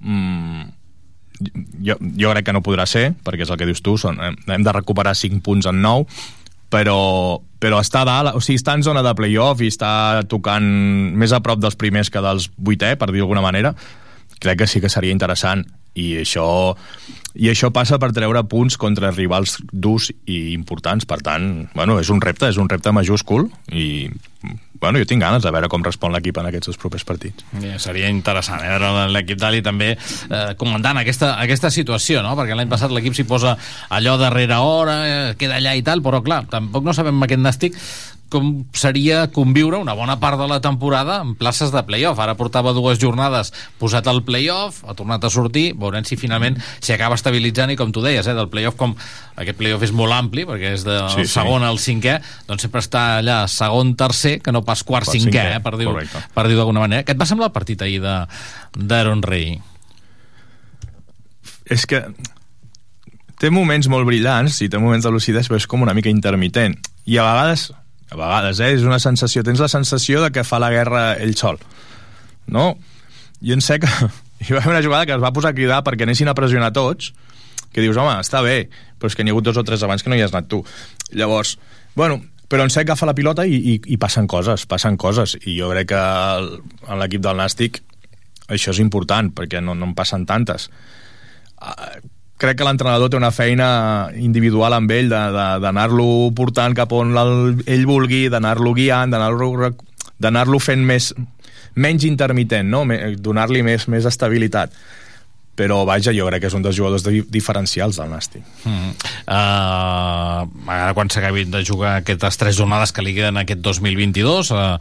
mm, jo, jo crec que no podrà ser, perquè és el que dius tu, són, hem, de recuperar 5 punts en 9, però, però està a dalt, o sigui, està en zona de playoff i està tocant més a prop dels primers que dels vuitè, per dir d'alguna manera, crec que sí que seria interessant i això, i això passa per treure punts contra rivals durs i importants, per tant, bueno, és un repte, és un repte majúscul i bueno, jo tinc ganes de veure com respon l'equip en aquests dos propers partits. Ja, seria interessant eh? veure l'equip d'Ali també eh, comandant aquesta, aquesta situació, no? perquè l'any passat l'equip s'hi posa allò darrere hora, eh, queda allà i tal, però clar, tampoc no sabem aquest nàstic com seria conviure una bona part de la temporada en places de playoff. Ara portava dues jornades posat al playoff, ha tornat a sortir, veurem si finalment s'hi acaba estabilitzant i com tu deies, eh, del playoff com aquest playoff és molt ampli perquè és del Sí, sí. segon al cinquè, doncs sempre està allà segon, tercer, que no pas quart, cinquè, cinquè, eh, per dir-ho per dir d'alguna manera. Què et va semblar el partit ahir de- d'Aaron Rey? És que té moments molt brillants i té moments de lucidesa, però és com una mica intermitent. I a vegades, a vegades, eh, és una sensació, tens la sensació de que fa la guerra ell sol. No? I en sé que hi va haver una jugada que es va posar a cridar perquè anessin a pressionar tots, que dius, home, està bé, però és que n'hi ha hagut dos o tres abans que no hi has anat tu. Llavors, bueno, però en que agafa la pilota i, i, i passen coses, passen coses, i jo crec que en l'equip del Nàstic això és important, perquè no, no en passen tantes crec que l'entrenador té una feina individual amb ell d'anar-lo portant cap on el, ell vulgui, d'anar-lo guiant, d'anar-lo d'anar-lo fent més menys intermitent, no? Donar-li més, més estabilitat però vaja, jo crec que és un dels jugadors di diferencials del Nàstic. Mm. Uh, ara quan s'acabin de jugar aquestes tres jornades que li queden aquest 2022 uh,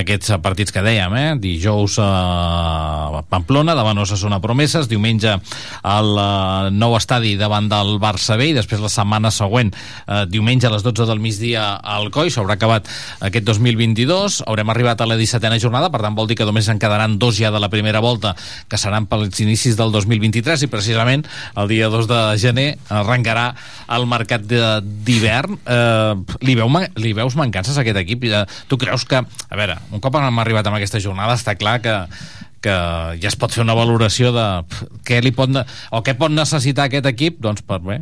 aquests partits que dèiem eh? dijous a uh, Pamplona davant Osasuna Promeses diumenge al uh, nou estadi davant del Barça B i després la setmana següent uh, diumenge a les 12 del migdia al Coi s'haurà acabat aquest 2022 haurem arribat a la 17a jornada per tant vol dir que només en quedaran dos ja de la primera volta que seran pels inicis del 2023 i precisament el dia 2 de gener arrencarà el mercat d'hivern. Eh, li, veu, li veus mancances a aquest equip? Eh, tu creus que, a veure, un cop hem arribat a aquesta jornada està clar que que ja es pot fer una valoració de què li pot, o què pot necessitar aquest equip? Doncs per bé,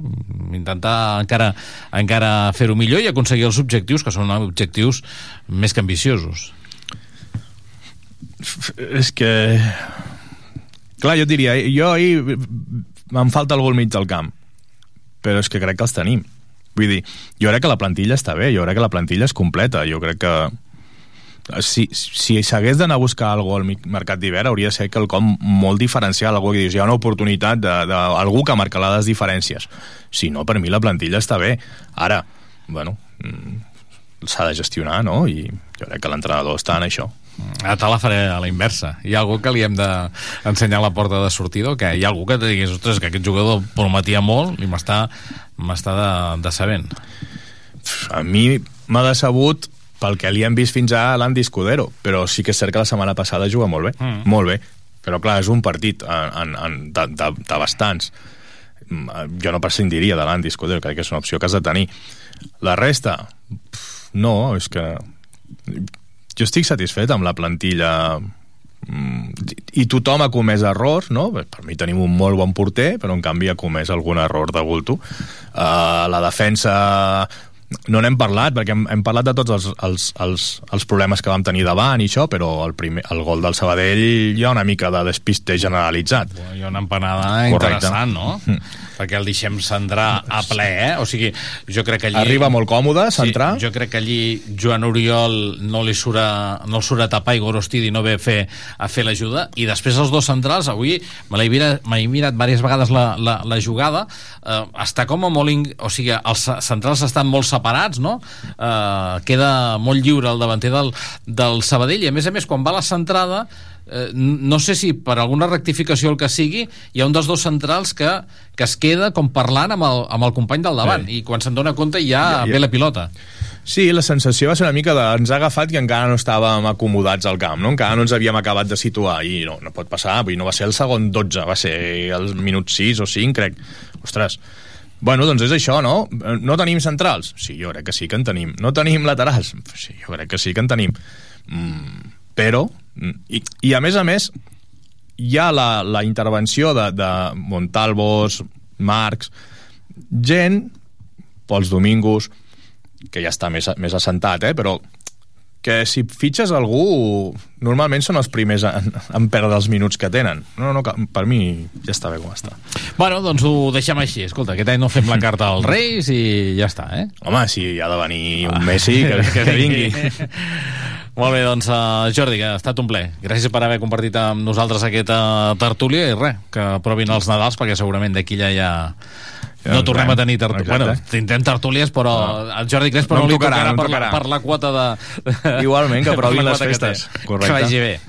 intentar encara, encara fer-ho millor i aconseguir els objectius que són objectius més que ambiciosos. És que... Clar, jo et diria, jo ahir em falta algú al mig del camp, però és que crec que els tenim. Vull dir, jo crec que la plantilla està bé, jo crec que la plantilla és completa, jo crec que si, si s'hagués d'anar a buscar algú al mercat d'hivern hauria de ser quelcom molt diferencial, algú que dius, hi ha una oportunitat d'algú que marca les diferències. Si no, per mi la plantilla està bé. Ara, bueno, mm, s'ha de gestionar, no? I jo crec que l'entrenador està en això. Ara te la faré a la inversa. Hi ha algú que li hem d'ensenyar la porta de sortida o què? Hi ha algú que te digués, ostres, que aquest jugador prometia molt i m'està m'està de, de sabent. a mi m'ha decebut pel que li hem vist fins a l'Andy Escudero, però sí que és cert que la setmana passada juga molt bé, mm. molt bé. Però clar, és un partit en, en, en, de, de, de bastants. Mm, Jo no prescindiria de l'Andy Escudero, crec que és una opció que has de tenir. La resta, no, és que... Jo estic satisfet amb la plantilla mm, i tothom ha comès errors, no? Per mi tenim un molt bon porter, però en canvi ha comès algun error de bulto. Uh, la defensa no n'hem parlat, perquè hem, hem parlat de tots els, els, els, els problemes que vam tenir davant i això, però el, primer, el gol del Sabadell hi ha una mica de despiste generalitzat. Hi ha una empanada Correcte. interessant, no? Mm. Perquè el deixem centrar a ple, eh? O sigui, jo crec que allí... Arriba molt còmode, centrar. Sí, jo crec que allí Joan Oriol no li surt a, no el surt a tapar i Gorostidi no ve a fer, a fer l'ajuda. I després els dos centrals, avui me l'he mirat, mirat diverses vegades la, la, la jugada, eh, està com a molt... In... O sigui, els centrals estan molt separats, no? Eh, queda molt lliure el davanter del, del Sabadell i a més a més quan va la centrada eh, no sé si per alguna rectificació el que sigui, hi ha un dels dos centrals que, que es queda com parlant amb el, amb el company del davant, Sí. i quan se'n dona compte ja, Ja, ja. ve la pilota. Sí, la sensació va ser una mica de... Ens ha agafat que encara no estàvem acomodats al camp, no? Encara no ens havíem acabat de situar i no, no pot passar, vull dir, no va ser el segon 12, va ser el minut 6 o 5, crec. Ostres, Bueno, doncs és això, no? No tenim centrals? Sí, jo crec que sí que en tenim. No tenim laterals? Sí, jo crec que sí que en tenim. Mm, però, i, i a més a més, hi ha la, la intervenció de, de Montalvos, Marcs, gent, pels domingos, que ja està més, més assentat, eh? però que si fitxes algú normalment són els primers en, en perdre els minuts que tenen no, no, que per mi ja està bé com està Bueno, doncs ho deixem així. Escolta, aquest any no fem la carta als Reis i ja està, eh? home, si ha de venir un Messi que, que, que vingui Molt bé, doncs, uh, Jordi, que ha estat un ple. Gràcies per haver compartit amb nosaltres aquesta tertúlia i res, que provin els Nadals, perquè segurament d'aquí ja ja... Ja No tornem a tenir tertúlies. Bueno, tindrem tertúlies, però al Jordi Crespo No no, li tocarà, tocarà, no em per, la, tocarà. per la quota de... Igualment, que aprovin la les que festes. Correcte. Que vagi bé.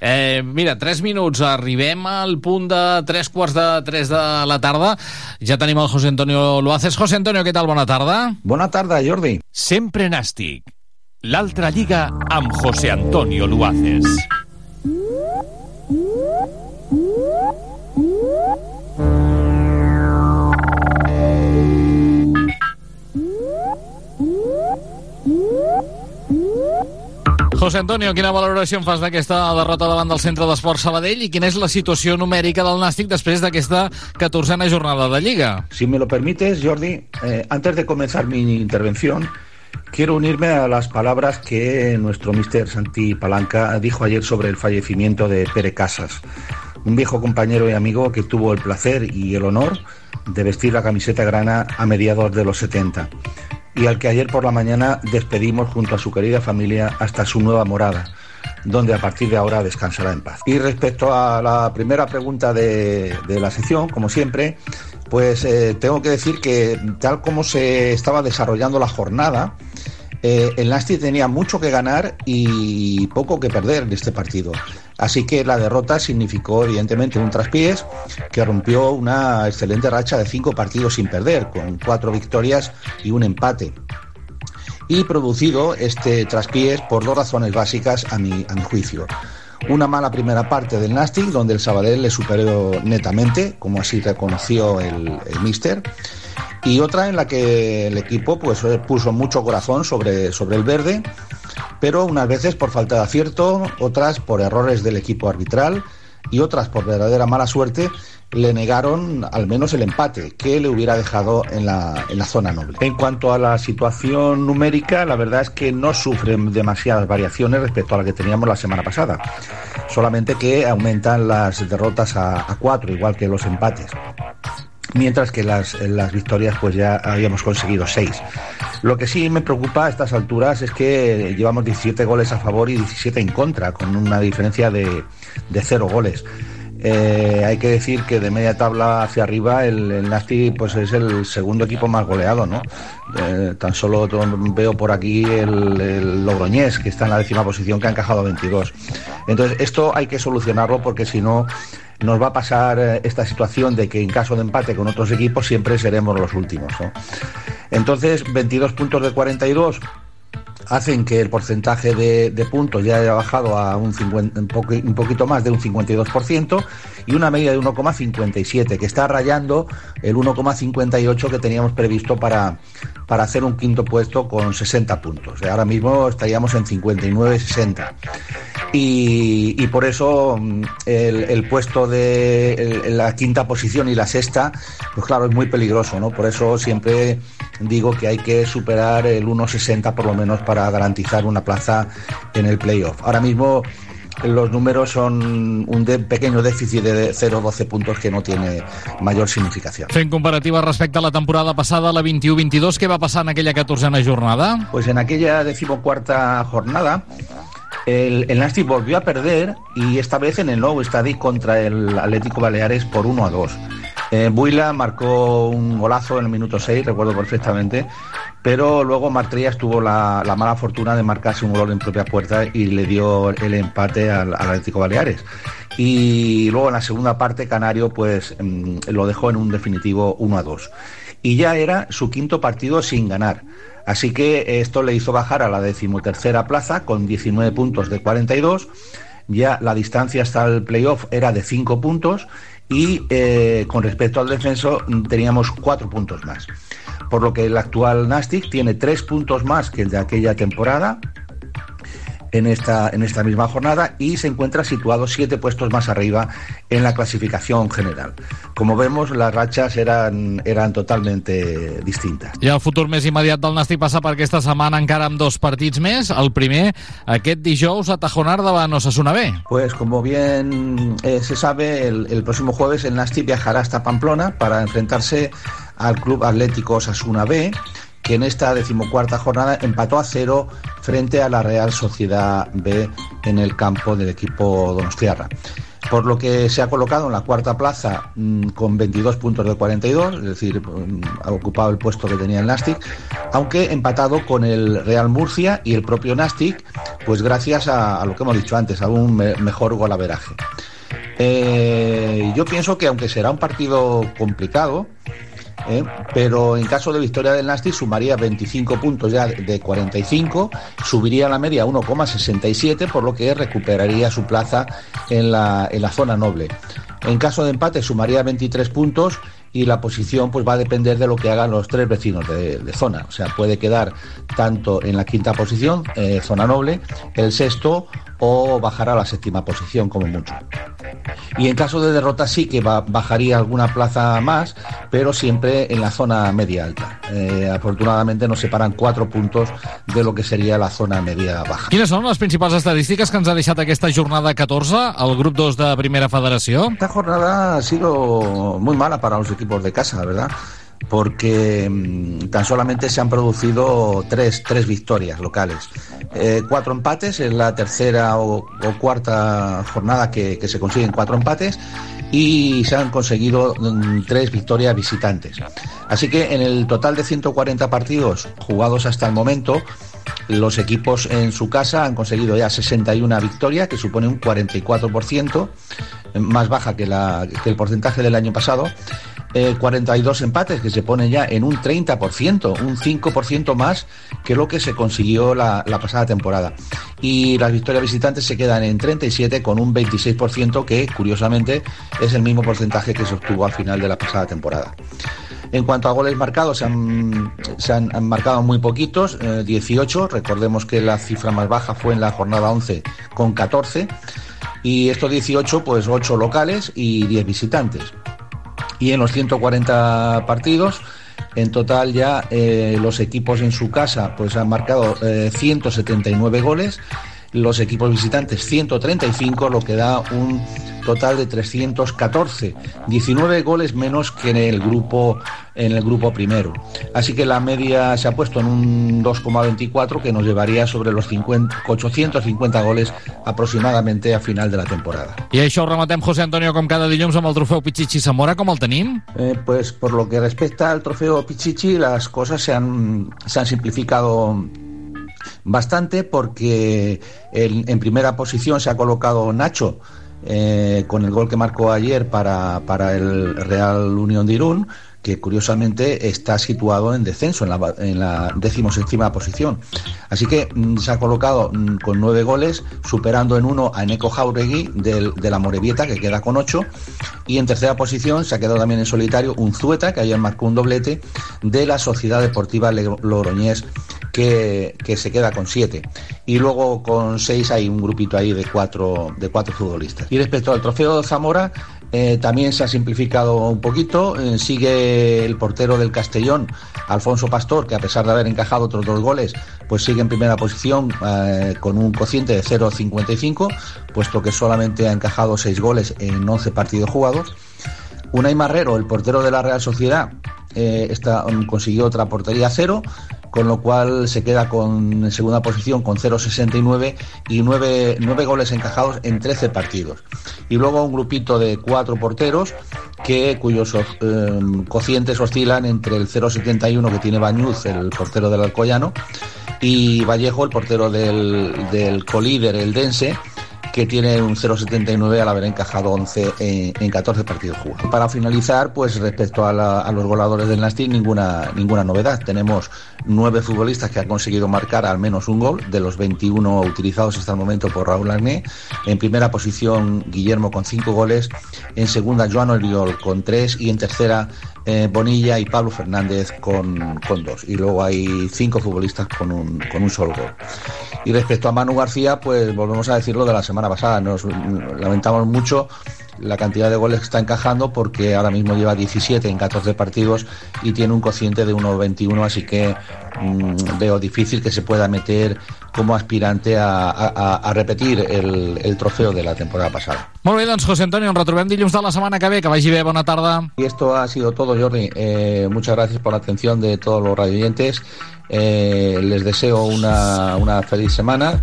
Eh, mira, 3 minuts, arribem al punt de 3 quarts de 3 de la tarda. Ja tenim el José Antonio Luaces. José Antonio, què tal? Bona tarda. Bona tarda, Jordi. Sempre nàstic. L'altra lliga amb José Antonio Luaces. José Antonio, quina valoració en fas d'aquesta derrota davant del Centre d'Esport Sabadell i quina és la situació numèrica del Nàstic després d'aquesta 14a jornada de Lliga? Si me lo permites, Jordi, eh, antes de comenzar mi intervención, quiero unirme a las palabras que nuestro mister Santi Palanca dijo ayer sobre el fallecimiento de Pere Casas, un viejo compañero y amigo que tuvo el placer y el honor de vestir la camiseta grana a mediados de los 70 y al que ayer por la mañana despedimos junto a su querida familia hasta su nueva morada, donde a partir de ahora descansará en paz. Y respecto a la primera pregunta de, la sección, como siempre, pues eh, tengo que decir que tal como se estaba desarrollando la jornada, eh, el Nasti tenía mucho que ganar y poco que perder en este partido. Así que la derrota significó evidentemente un traspiés que rompió una excelente racha de cinco partidos sin perder, con cuatro victorias y un empate. Y producido este traspiés por dos razones básicas a mi, a mi juicio. Una mala primera parte del Nastic, donde el Sabadell le superó netamente, como así reconoció el, el míster, y otra en la que el equipo pues eh, puso mucho corazón sobre, sobre el verde, pero unas veces por falta de acierto, otras por errores del equipo arbitral y otras por verdadera mala suerte le negaron al menos el empate que le hubiera dejado en la, en la zona noble. En cuanto a la situación numérica, la verdad es que no sufren demasiadas variaciones respecto a la que teníamos la semana pasada, solamente que aumentan las derrotas a, a cuatro, igual que los empates mientras que las, las victorias pues ya habíamos conseguido seis. Lo que sí me preocupa a estas alturas es que llevamos 17 goles a favor y 17 en contra, con una diferencia de, de cero goles. Eh, hay que decir que de media tabla hacia arriba el, el Nasti pues es el segundo equipo más goleado, ¿no? Eh, tan solo veo por aquí el, el Logroñés, que está en la décima posición, que ha encajado 22. Entonces, esto hay que solucionarlo porque si no nos va a pasar eh, esta situación de que en caso de empate con otros equipos siempre seremos los últimos. ¿no? Entonces, 22 puntos de 42 hacen que el porcentaje de, puntos ya haya bajado a un, 50, un, poqu un, poquito más de un 52% y una media de 1,57 que está rayando el 1,58 que teníamos previsto para, para hacer un quinto puesto con 60 puntos. Ahora mismo estaríamos en 59-60. Y, y, por eso mm, el, puesto de la quinta posición y la sexta, pues claro, es muy peligroso, ¿no? Por eso siempre digo que hay que superar el 1,60 por lo menos para garantizar una plaza en el playoff. Ahora mismo los números son un de pequeño déficit de 0,12 puntos que no tiene mayor significación. Fent comparativa respecte a la temporada passada, la 21-22, què va passar en aquella 14a jornada? Pues en aquella decimocuarta jornada el, el Nastic volvió a perder y esta vez en el nuevo estadio contra el Atlético Baleares por 1 a 2. Eh, Buila marcó un golazo en el minuto 6, recuerdo perfectamente, pero luego Martrías tuvo la, la, mala fortuna de marcarse un gol en propia puerta y le dio el empate al, Atlético Baleares. Y luego en la segunda parte Canario pues mmm, lo dejó en un definitivo 1 a 2. Y ya era su quinto partido sin ganar. Así que esto le hizo bajar a la decimotercera plaza con 19 puntos de 42. Ya la distancia hasta el playoff era de 5 puntos y eh, con respecto al descenso teníamos 4 puntos más. Por lo que el actual Nastic tiene 3 puntos más que el de aquella temporada, en esta, en esta misma jornada y se encuentra situado siete puestos más arriba en la clasificación general. Como vemos, las rachas eran, eran totalmente distintas. I el futur més immediat del Nàstic passa per aquesta setmana encara amb dos partits més. El primer, aquest dijous a Tajonar davant Osasuna B. Pues como bien eh, se sabe, el, el próximo jueves el Nàstic viajará hasta Pamplona para enfrentarse al Club Atlético Osasuna B que en esta decimocuarta jornada empató a cero frente a la Real Sociedad B en el campo del equipo donostiarra. Por lo que se ha colocado en la cuarta plaza mmm, con 22 puntos de 42, es decir, mmm, ha ocupado el puesto que tenía el Nastic, aunque empatado con el Real Murcia y el propio Nastic, pues gracias a, lo que hemos dicho antes, a un me mejor golaveraje. Eh, yo pienso que aunque será un partido complicado, ¿eh? pero en caso de victoria del Nastic sumaría 25 puntos ya de 45, subiría la media a 1,67, por lo que recuperaría su plaza en la, en la zona noble. En caso de empate sumaría 23 puntos y la posición pues va a depender de lo que hagan los tres vecinos de, zona. O sea, puede quedar tanto en la quinta posición, eh, zona noble, el sexto o bajar a la séptima posición como mucho. Y en caso de derrota sí que va, bajaría alguna plaza más, pero siempre en la zona media alta. Eh, afortunadamente nos separan cuatro puntos de lo que sería la zona media baja. Quines són les principals estadístiques que ens ha deixat aquesta jornada 14 al grup 2 de Primera Federació? Esta jornada ha sido muy mala para los equipos de casa, ¿verdad? Porque mmm, tan solamente se han producido tres, tres victorias locales. Eh, cuatro empates en la tercera o, cuarta jornada que, se consiguen cuatro empates y se han conseguido mmm, tres victorias visitantes. Así que en el total de 140 partidos jugados hasta el momento, los equipos en su casa han conseguido ya 61 victorias, que supone un 44%, más baja que el porcentaje del año pasado. Eh, 42 empates, que se pone ya en un 30%, un 5% más que lo que se consiguió la, pasada temporada. Y las victorias visitantes se quedan en 37 con un 26%, que curiosamente es el mismo porcentaje que se obtuvo al final de la pasada temporada. En cuanto a goles marcados, se han, marcado muy poquitos, eh, 18. Recordemos que la cifra más baja fue en la jornada 11 con 14. Y estos 18, pues 8 locales y 10 visitantes. Y en los 140 partidos, en total ya eh, los equipos en su casa pues han marcado eh, 179 goles los equipos visitantes 135, lo que da un total de 314, 19 goles menos que en el grupo en el grupo primero. Así que la media se ha puesto en un 2,24 que nos llevaría sobre los 50, 850 goles aproximadamente a final de la temporada. I això ho rematem, José Antonio, com cada dilluns amb el trofeu Pichichi Zamora, com el tenim? Eh, pues por lo que respecta al trofeo Pichichi, las cosas se han, se han simplificado bastante porque en, primera posición se ha colocado Nacho eh, con el gol que marcó ayer para, para el Real Unión de Irún, que curiosamente está situado en descenso, en la, en posición. Así que mm, se ha colocado mm, con nueve goles, superando en uno a Eneco Jauregui del, de la Morevieta, que queda con ocho, y en tercera posición se ha quedado también en solitario un Zueta, que ayer marcó un doblete, de la Sociedad Deportiva Logroñés, que, que se queda con siete. Y luego con seis hay un grupito ahí de cuatro, de cuatro futbolistas. Y respecto al trofeo de Zamora, eh, también se ha simplificado un poquito. Eh, sigue el portero del Castellón, Alfonso Pastor, que a pesar de haber encajado otros dos goles, pues sigue en primera posición eh, con un cociente de 0,55, puesto que solamente ha encajado seis goles en 11 partidos jugados. Unai Marrero, el portero de la Real Sociedad, está, consiguió otra portería cero con lo cual se queda con, en segunda posición con 0,69 y 9, goles encajados en 13 partidos. Y luego un grupito de cuatro porteros que, cuyos eh, cocientes oscilan entre el 0,71 que tiene Bañuz, el portero del Alcoyano, y Vallejo, el portero del, del colíder, el Dense, que tiene un 0,79 al haber encajado 11 en, 14 partidos jugados. Para finalizar, pues respecto a, los goleadores del Nastic, ninguna, ninguna novedad. Tenemos nueve futbolistas que han conseguido marcar al menos un gol, de los 21 utilizados hasta el momento por Raúl Arné. En primera posición, Guillermo con cinco goles. En segunda, Joan Oriol con tres. Y en tercera, eh, Bonilla y Pablo Fernández con, con, dos. Y luego hay cinco futbolistas con un, con un solo gol. Y respecto a Manu García, pues volvemos a decirlo de la semana pasada. Nos lamentamos mucho la cantidad de goles que está encajando porque ahora mismo lleva 17 en 14 partidos y tiene un cociente de 1,21, así que mmm, veo difícil que se pueda meter como aspirante a, a, a repetir el, el trofeo de la temporada pasada. Molt bé, doncs José Antonio, ens retrobem dilluns de la setmana que ve, que vagi bé, bona tarda. Y esto ha sido todo, Jordi. Eh, muchas gracias por la atención de todos los radioyentes. Eh, les deseo una, una, feliz semana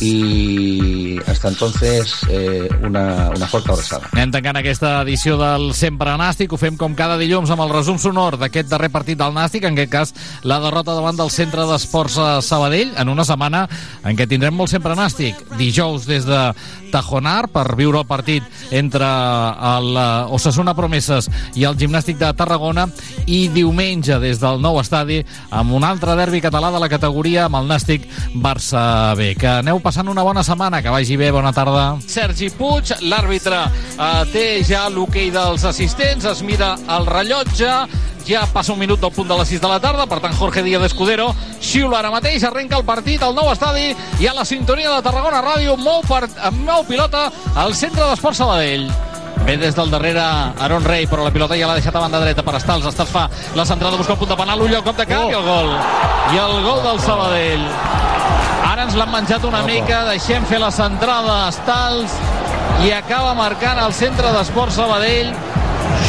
y hasta entonces eh, una, una forta abraçada. Anem tancant aquesta edició del Sempre Nàstic. Ho fem com cada dilluns amb el resum sonor d'aquest darrer partit del Nàstic, en aquest cas la derrota davant del Centre d'Esports Sabadell, en una setmana en què tindrem molt Sempre Nàstic. Dijous des de Tajonar per viure el partit entre el eh, Osasuna Promeses i el Gimnàstic de Tarragona i diumenge des del nou estadi amb un altre derbi català de la categoria amb el Nàstic Barça B. Que aneu passant una bona setmana, que vagi bé, bona tarda. Sergi Puig, l'àrbitre, eh, té ja l'hoquei dels assistents, es mira el rellotge, ja passa un minut del punt de les 6 de la tarda, per tant Jorge Díaz Escudero xiula ara mateix, arrenca el partit al nou estadi i a la sintonia de Tarragona Ràdio mou, per, mou pilota al centre d'Esport Sabadell. Ve des del darrere Aaron Rey, però la pilota ja l'ha deixat a banda dreta per Estals. Estals fa la centrada, busca el punt de penal, un lloc cop de cap oh. i el gol. I el gol del Sabadell. Ara ens l'han menjat una mica, deixem fer la centrada Estals i acaba marcant el centre d'Esport Sabadell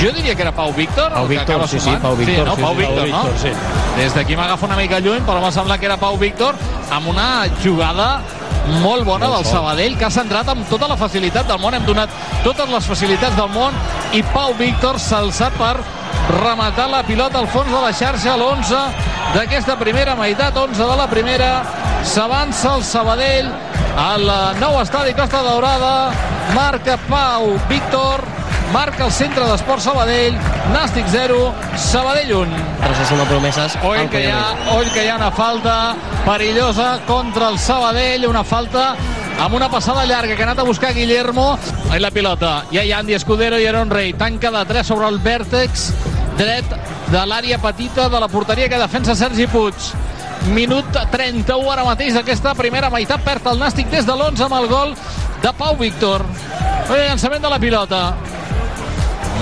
jo diria que era Pau Víctor. Pau Víctor, sí, sí, Pau Víctor. Sí, no? Sí, Pau sí, Víctor, Pau no? Víctor, sí. Des d'aquí m'agafa una mica lluny, però m'ha semblat que era Pau Víctor amb una jugada molt bona del Sabadell, que ha centrat amb tota la facilitat del món. Hem donat totes les facilitats del món i Pau Víctor s'ha alçat per rematar la pilota al fons de la xarxa a l'11 d'aquesta primera meitat, 11 de la primera s'avança el Sabadell al nou estadi Costa Daurada marca Pau Víctor marca el centre d'Esport Sabadell, Nàstic 0, Sabadell 1. Osasuna Promeses. Oi que, hi ha, oi que hi ha una falta perillosa contra el Sabadell, una falta amb una passada llarga que ha anat a buscar Guillermo i la pilota. Ja hi ha Andy Escudero i Aaron Rey. Tanca de 3 sobre el vèrtex dret de l'àrea petita de la porteria que defensa Sergi Puig. Minut 31 ara mateix d'aquesta primera meitat. Perd el Nàstic des de l'11 amb el gol de Pau Víctor. El llançament de la pilota.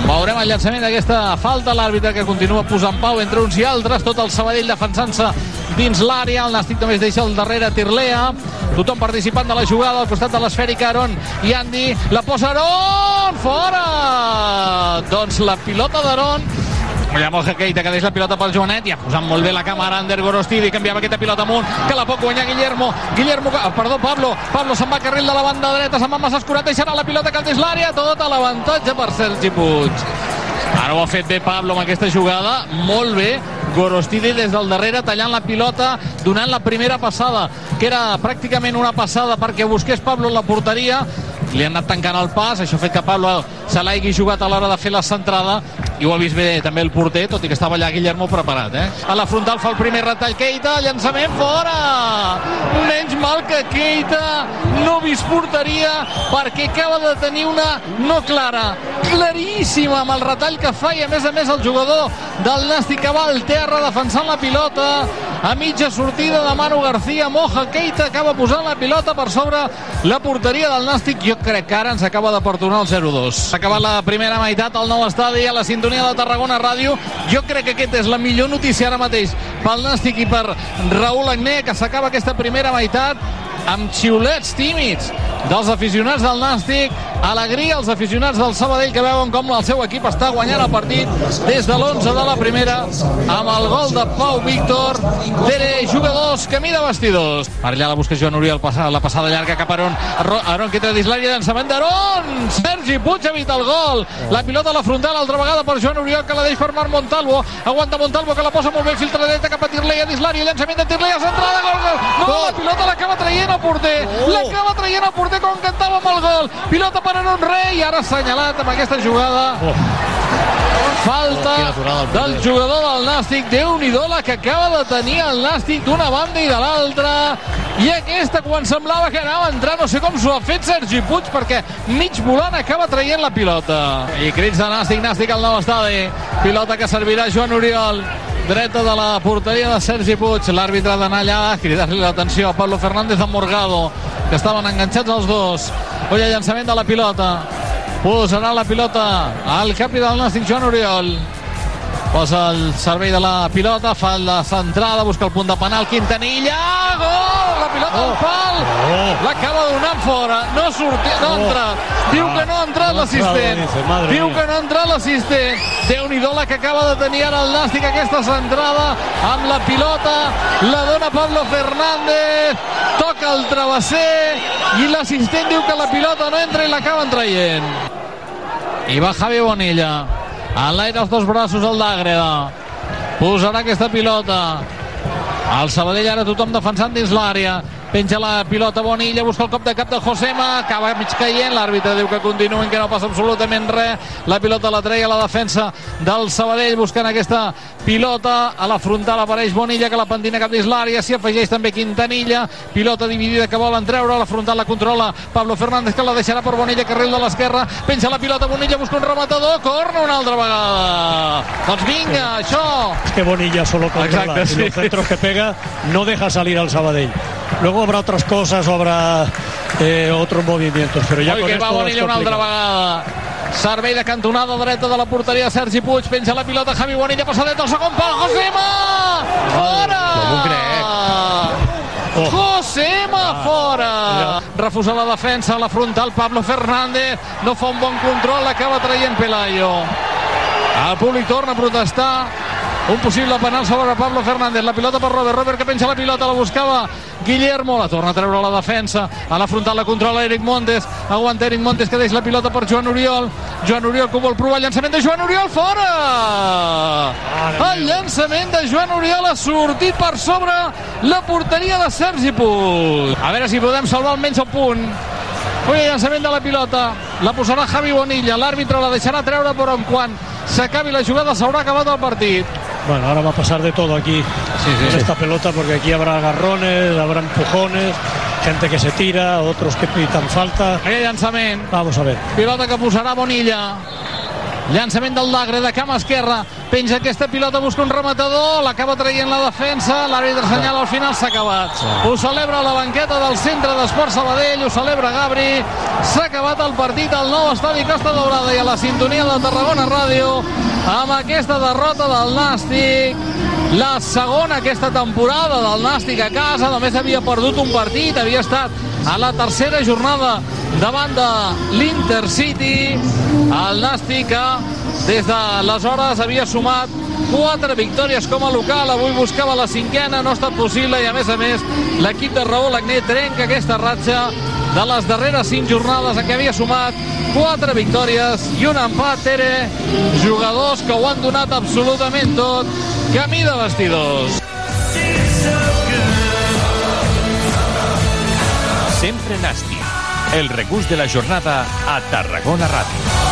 Veurem el llançament d'aquesta falta. L'àrbitre que continua posant pau entre uns i altres. Tot el Sabadell defensant-se dins l'àrea. El Nàstic només deixa el darrere Tirlea. Tothom participant de la jugada al costat de l'esfèrica Aron i Andy. La posa Aron! Fora! Doncs la pilota d'Aron Llavors Keita que deixa la pilota pel Joanet i ha posat molt bé la càmera Ander Gorostidi que enviava aquesta pilota amunt que la pot guanyar Guillermo Guillermo, perdó, Pablo Pablo se'n va a carril de la banda dreta se'n va massa escurat deixarà la pilota que el l'àrea tot a l'avantatge per Sergi Puig. Ara ho ha fet bé Pablo amb aquesta jugada molt bé Gorostidi des del darrere tallant la pilota donant la primera passada que era pràcticament una passada perquè busqués Pablo en la porteria li han anat tancant el pas, això ha fet que Pablo se l'hagi jugat a l'hora de fer la centrada i ho ha vist bé també el porter, tot i que estava allà Guillermo preparat, eh? A la frontal fa el primer retall Keita, llançament fora! Menys mal que Keita no porteria perquè acaba de tenir una no clara, claríssima amb el retall que fa i a més a més el jugador del Nàstic que va al terra defensant la pilota a mitja sortida de Manu García Moja Keita acaba posant la pilota per sobre la porteria del Nàstic jo crec que ara ens acaba de perdonar el 0-2 s'ha acabat la primera meitat al nou estadi a la sintonia de Tarragona Ràdio. Jo crec que aquesta és la millor notícia ara mateix pel Nàstic i per Raül Agné que s'acaba aquesta primera meitat amb xiulets tímids dels aficionats del Nàstic. Alegria als aficionats del Sabadell que veuen com el seu equip està guanyant el partit des de l'11 de la primera amb el gol de Pau Víctor. Tere, jugadors, camí de vestidors. Per allà la busca Joan Oriol la passada llarga cap a Aron. Aron que dins l'àrea llançament d'Aron Sergi Puig evita el gol. La pilota a la frontal altra vegada per Joan Oriol que la deix per Marc Montalvo. Aguanta Montalvo que la posa molt bé filtra dreta cap a Tirleia dins l'àrea llançament de Tirleia centrada gol, gol. no, la pilota l'acaba traient el porter l'acaba traient el porter com cantava amb el gol. Pilota per Aaron Rey ara assenyalat amb aquesta jugada falta del jugador del Nàstic. Déu nhi la que acaba de tenir el Nàstic d'una banda i de l'altra. I aquesta quan semblava que anava a entrar no sé com s'ho ha fet Sergi Puig perquè mig volant acaba traient la pilota. I crits de Nàstic, Nàstic al nou estadi. Pilota que servirà Joan Oriol. Dreta de la porteria de Sergi Puig. L'àrbitre d'anar allà a cridar-li l'atenció a Pablo Fernández de Morgado que estaven enganxats els dos. Oye, llançament de la pilota posarà la pilota al capi del Nàstic Joan Oriol. Posa el servei de la pilota fa la centrada, busca el punt de penal Quintanilla, gol! La pilota al pal, l'acaba donant fora no sortia, no ha entrat diu que no ha entrat l'assistent. Diu que no ha entrat l'assistent. Déu-n'hi-do la que acaba de tenir ara el Nàstic aquesta centrada amb la pilota. La dona Pablo Fernández. Toca el travesser i l'assistent diu que la pilota no entra i l'acaben traient i va Javi Bonilla. En l'aire els dos braços el d'Àgreda. Posarà aquesta pilota. El Sabadell ara tothom defensant dins l'àrea penja la pilota Bonilla, busca el cop de cap de Josema, acaba mig caient, l'àrbitre diu que continuen, que no passa absolutament res, la pilota la treia la defensa del Sabadell, buscant aquesta pilota, a la frontal apareix Bonilla, que la pentina cap dins l'àrea, s'hi afegeix també Quintanilla, pilota dividida que volen treure, a la frontal la controla Pablo Fernández, que la deixarà per Bonilla, carril de l'esquerra, penja la pilota Bonilla, busca un rematador, corna una altra vegada. Doncs vinga, això. Es que Bonilla solo controla Exacte, y sí. los centros que pega no deja salir al Sabadell. Luego habrá otras cosas, habrá eh, otros movimientos, pero ya Oi, con que esto va Bonilla una altra vegada. Servei de cantonada dreta de la porteria de Sergi Puig, penja la pilota Javi Bonilla, passadet al segon pal, Josema! Fora! No m'ho crec. Josema fora! Refusa la defensa, la frontal Pablo Fernández, no fa un bon control, l'acaba traient Pelayo. El públic torna a protestar. Un possible penal sobre Pablo Fernández. La pilota per Robert. Robert que penja la pilota, la buscava Guillermo. La torna a treure la defensa. A la frontal la controla Eric Montes. Aguanta Eric Montes que deixa la pilota per Joan Oriol. Joan Oriol que ho vol provar. Llançament de Joan Oriol fora! El llançament de Joan Oriol ha sortit per sobre la porteria de Sergi Puig. A veure si podem salvar almenys el punt. Ui, llançament de la pilota. La posarà Javi Bonilla. L'àrbitre la deixarà treure, però en quan s'acabi la jugada s'haurà acabat el partit. Bueno, ahora va a pasar de todo aquí con sí. esta pelota, porque aquí habrá agarrones, habrá empujones, gente que se tira, otros que pitan falta. Aquell llançament. Vamos a ver. Pilota que posarà Bonilla. Llançament del Dagre de cama esquerra. Penja aquesta pilota, busca un rematador, l'acaba traient la defensa, l'àrbitre senyala al final, s'ha acabat. Ho celebra la banqueta del centre d'Esport Sabadell, ho celebra Gabri. S'ha acabat el partit al nou estadi Costa Daurada i a la sintonia de Tarragona Ràdio amb aquesta derrota del Nàstic. La segona aquesta temporada del Nàstic a casa, només havia perdut un partit, havia estat a la tercera jornada davant de l'Intercity. El Nàstic que des d'aleshores havia sumat quatre victòries com a local, avui buscava la cinquena, no ha estat possible i a més a més l'equip de Raúl Agné trenca aquesta ratxa de les darreres cinc jornades en què havia sumat quatre victòries i un empat, Tere, jugadors que ho han donat absolutament tot, camí de vestidors. Sempre Nasti. El regús de la jornada a Tarragona Ràdio.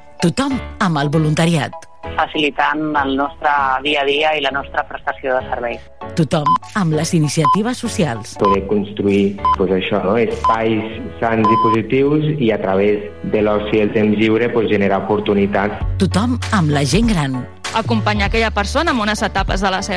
Tothom amb el voluntariat. Facilitant el nostre dia a dia i la nostra prestació de serveis. Tothom amb les iniciatives socials. Poder construir pues això, no? espais sants i positius i a través de l'oci i el temps lliure pues, generar oportunitats. Tothom amb la gent gran. Acompanyar aquella persona en unes etapes de la seva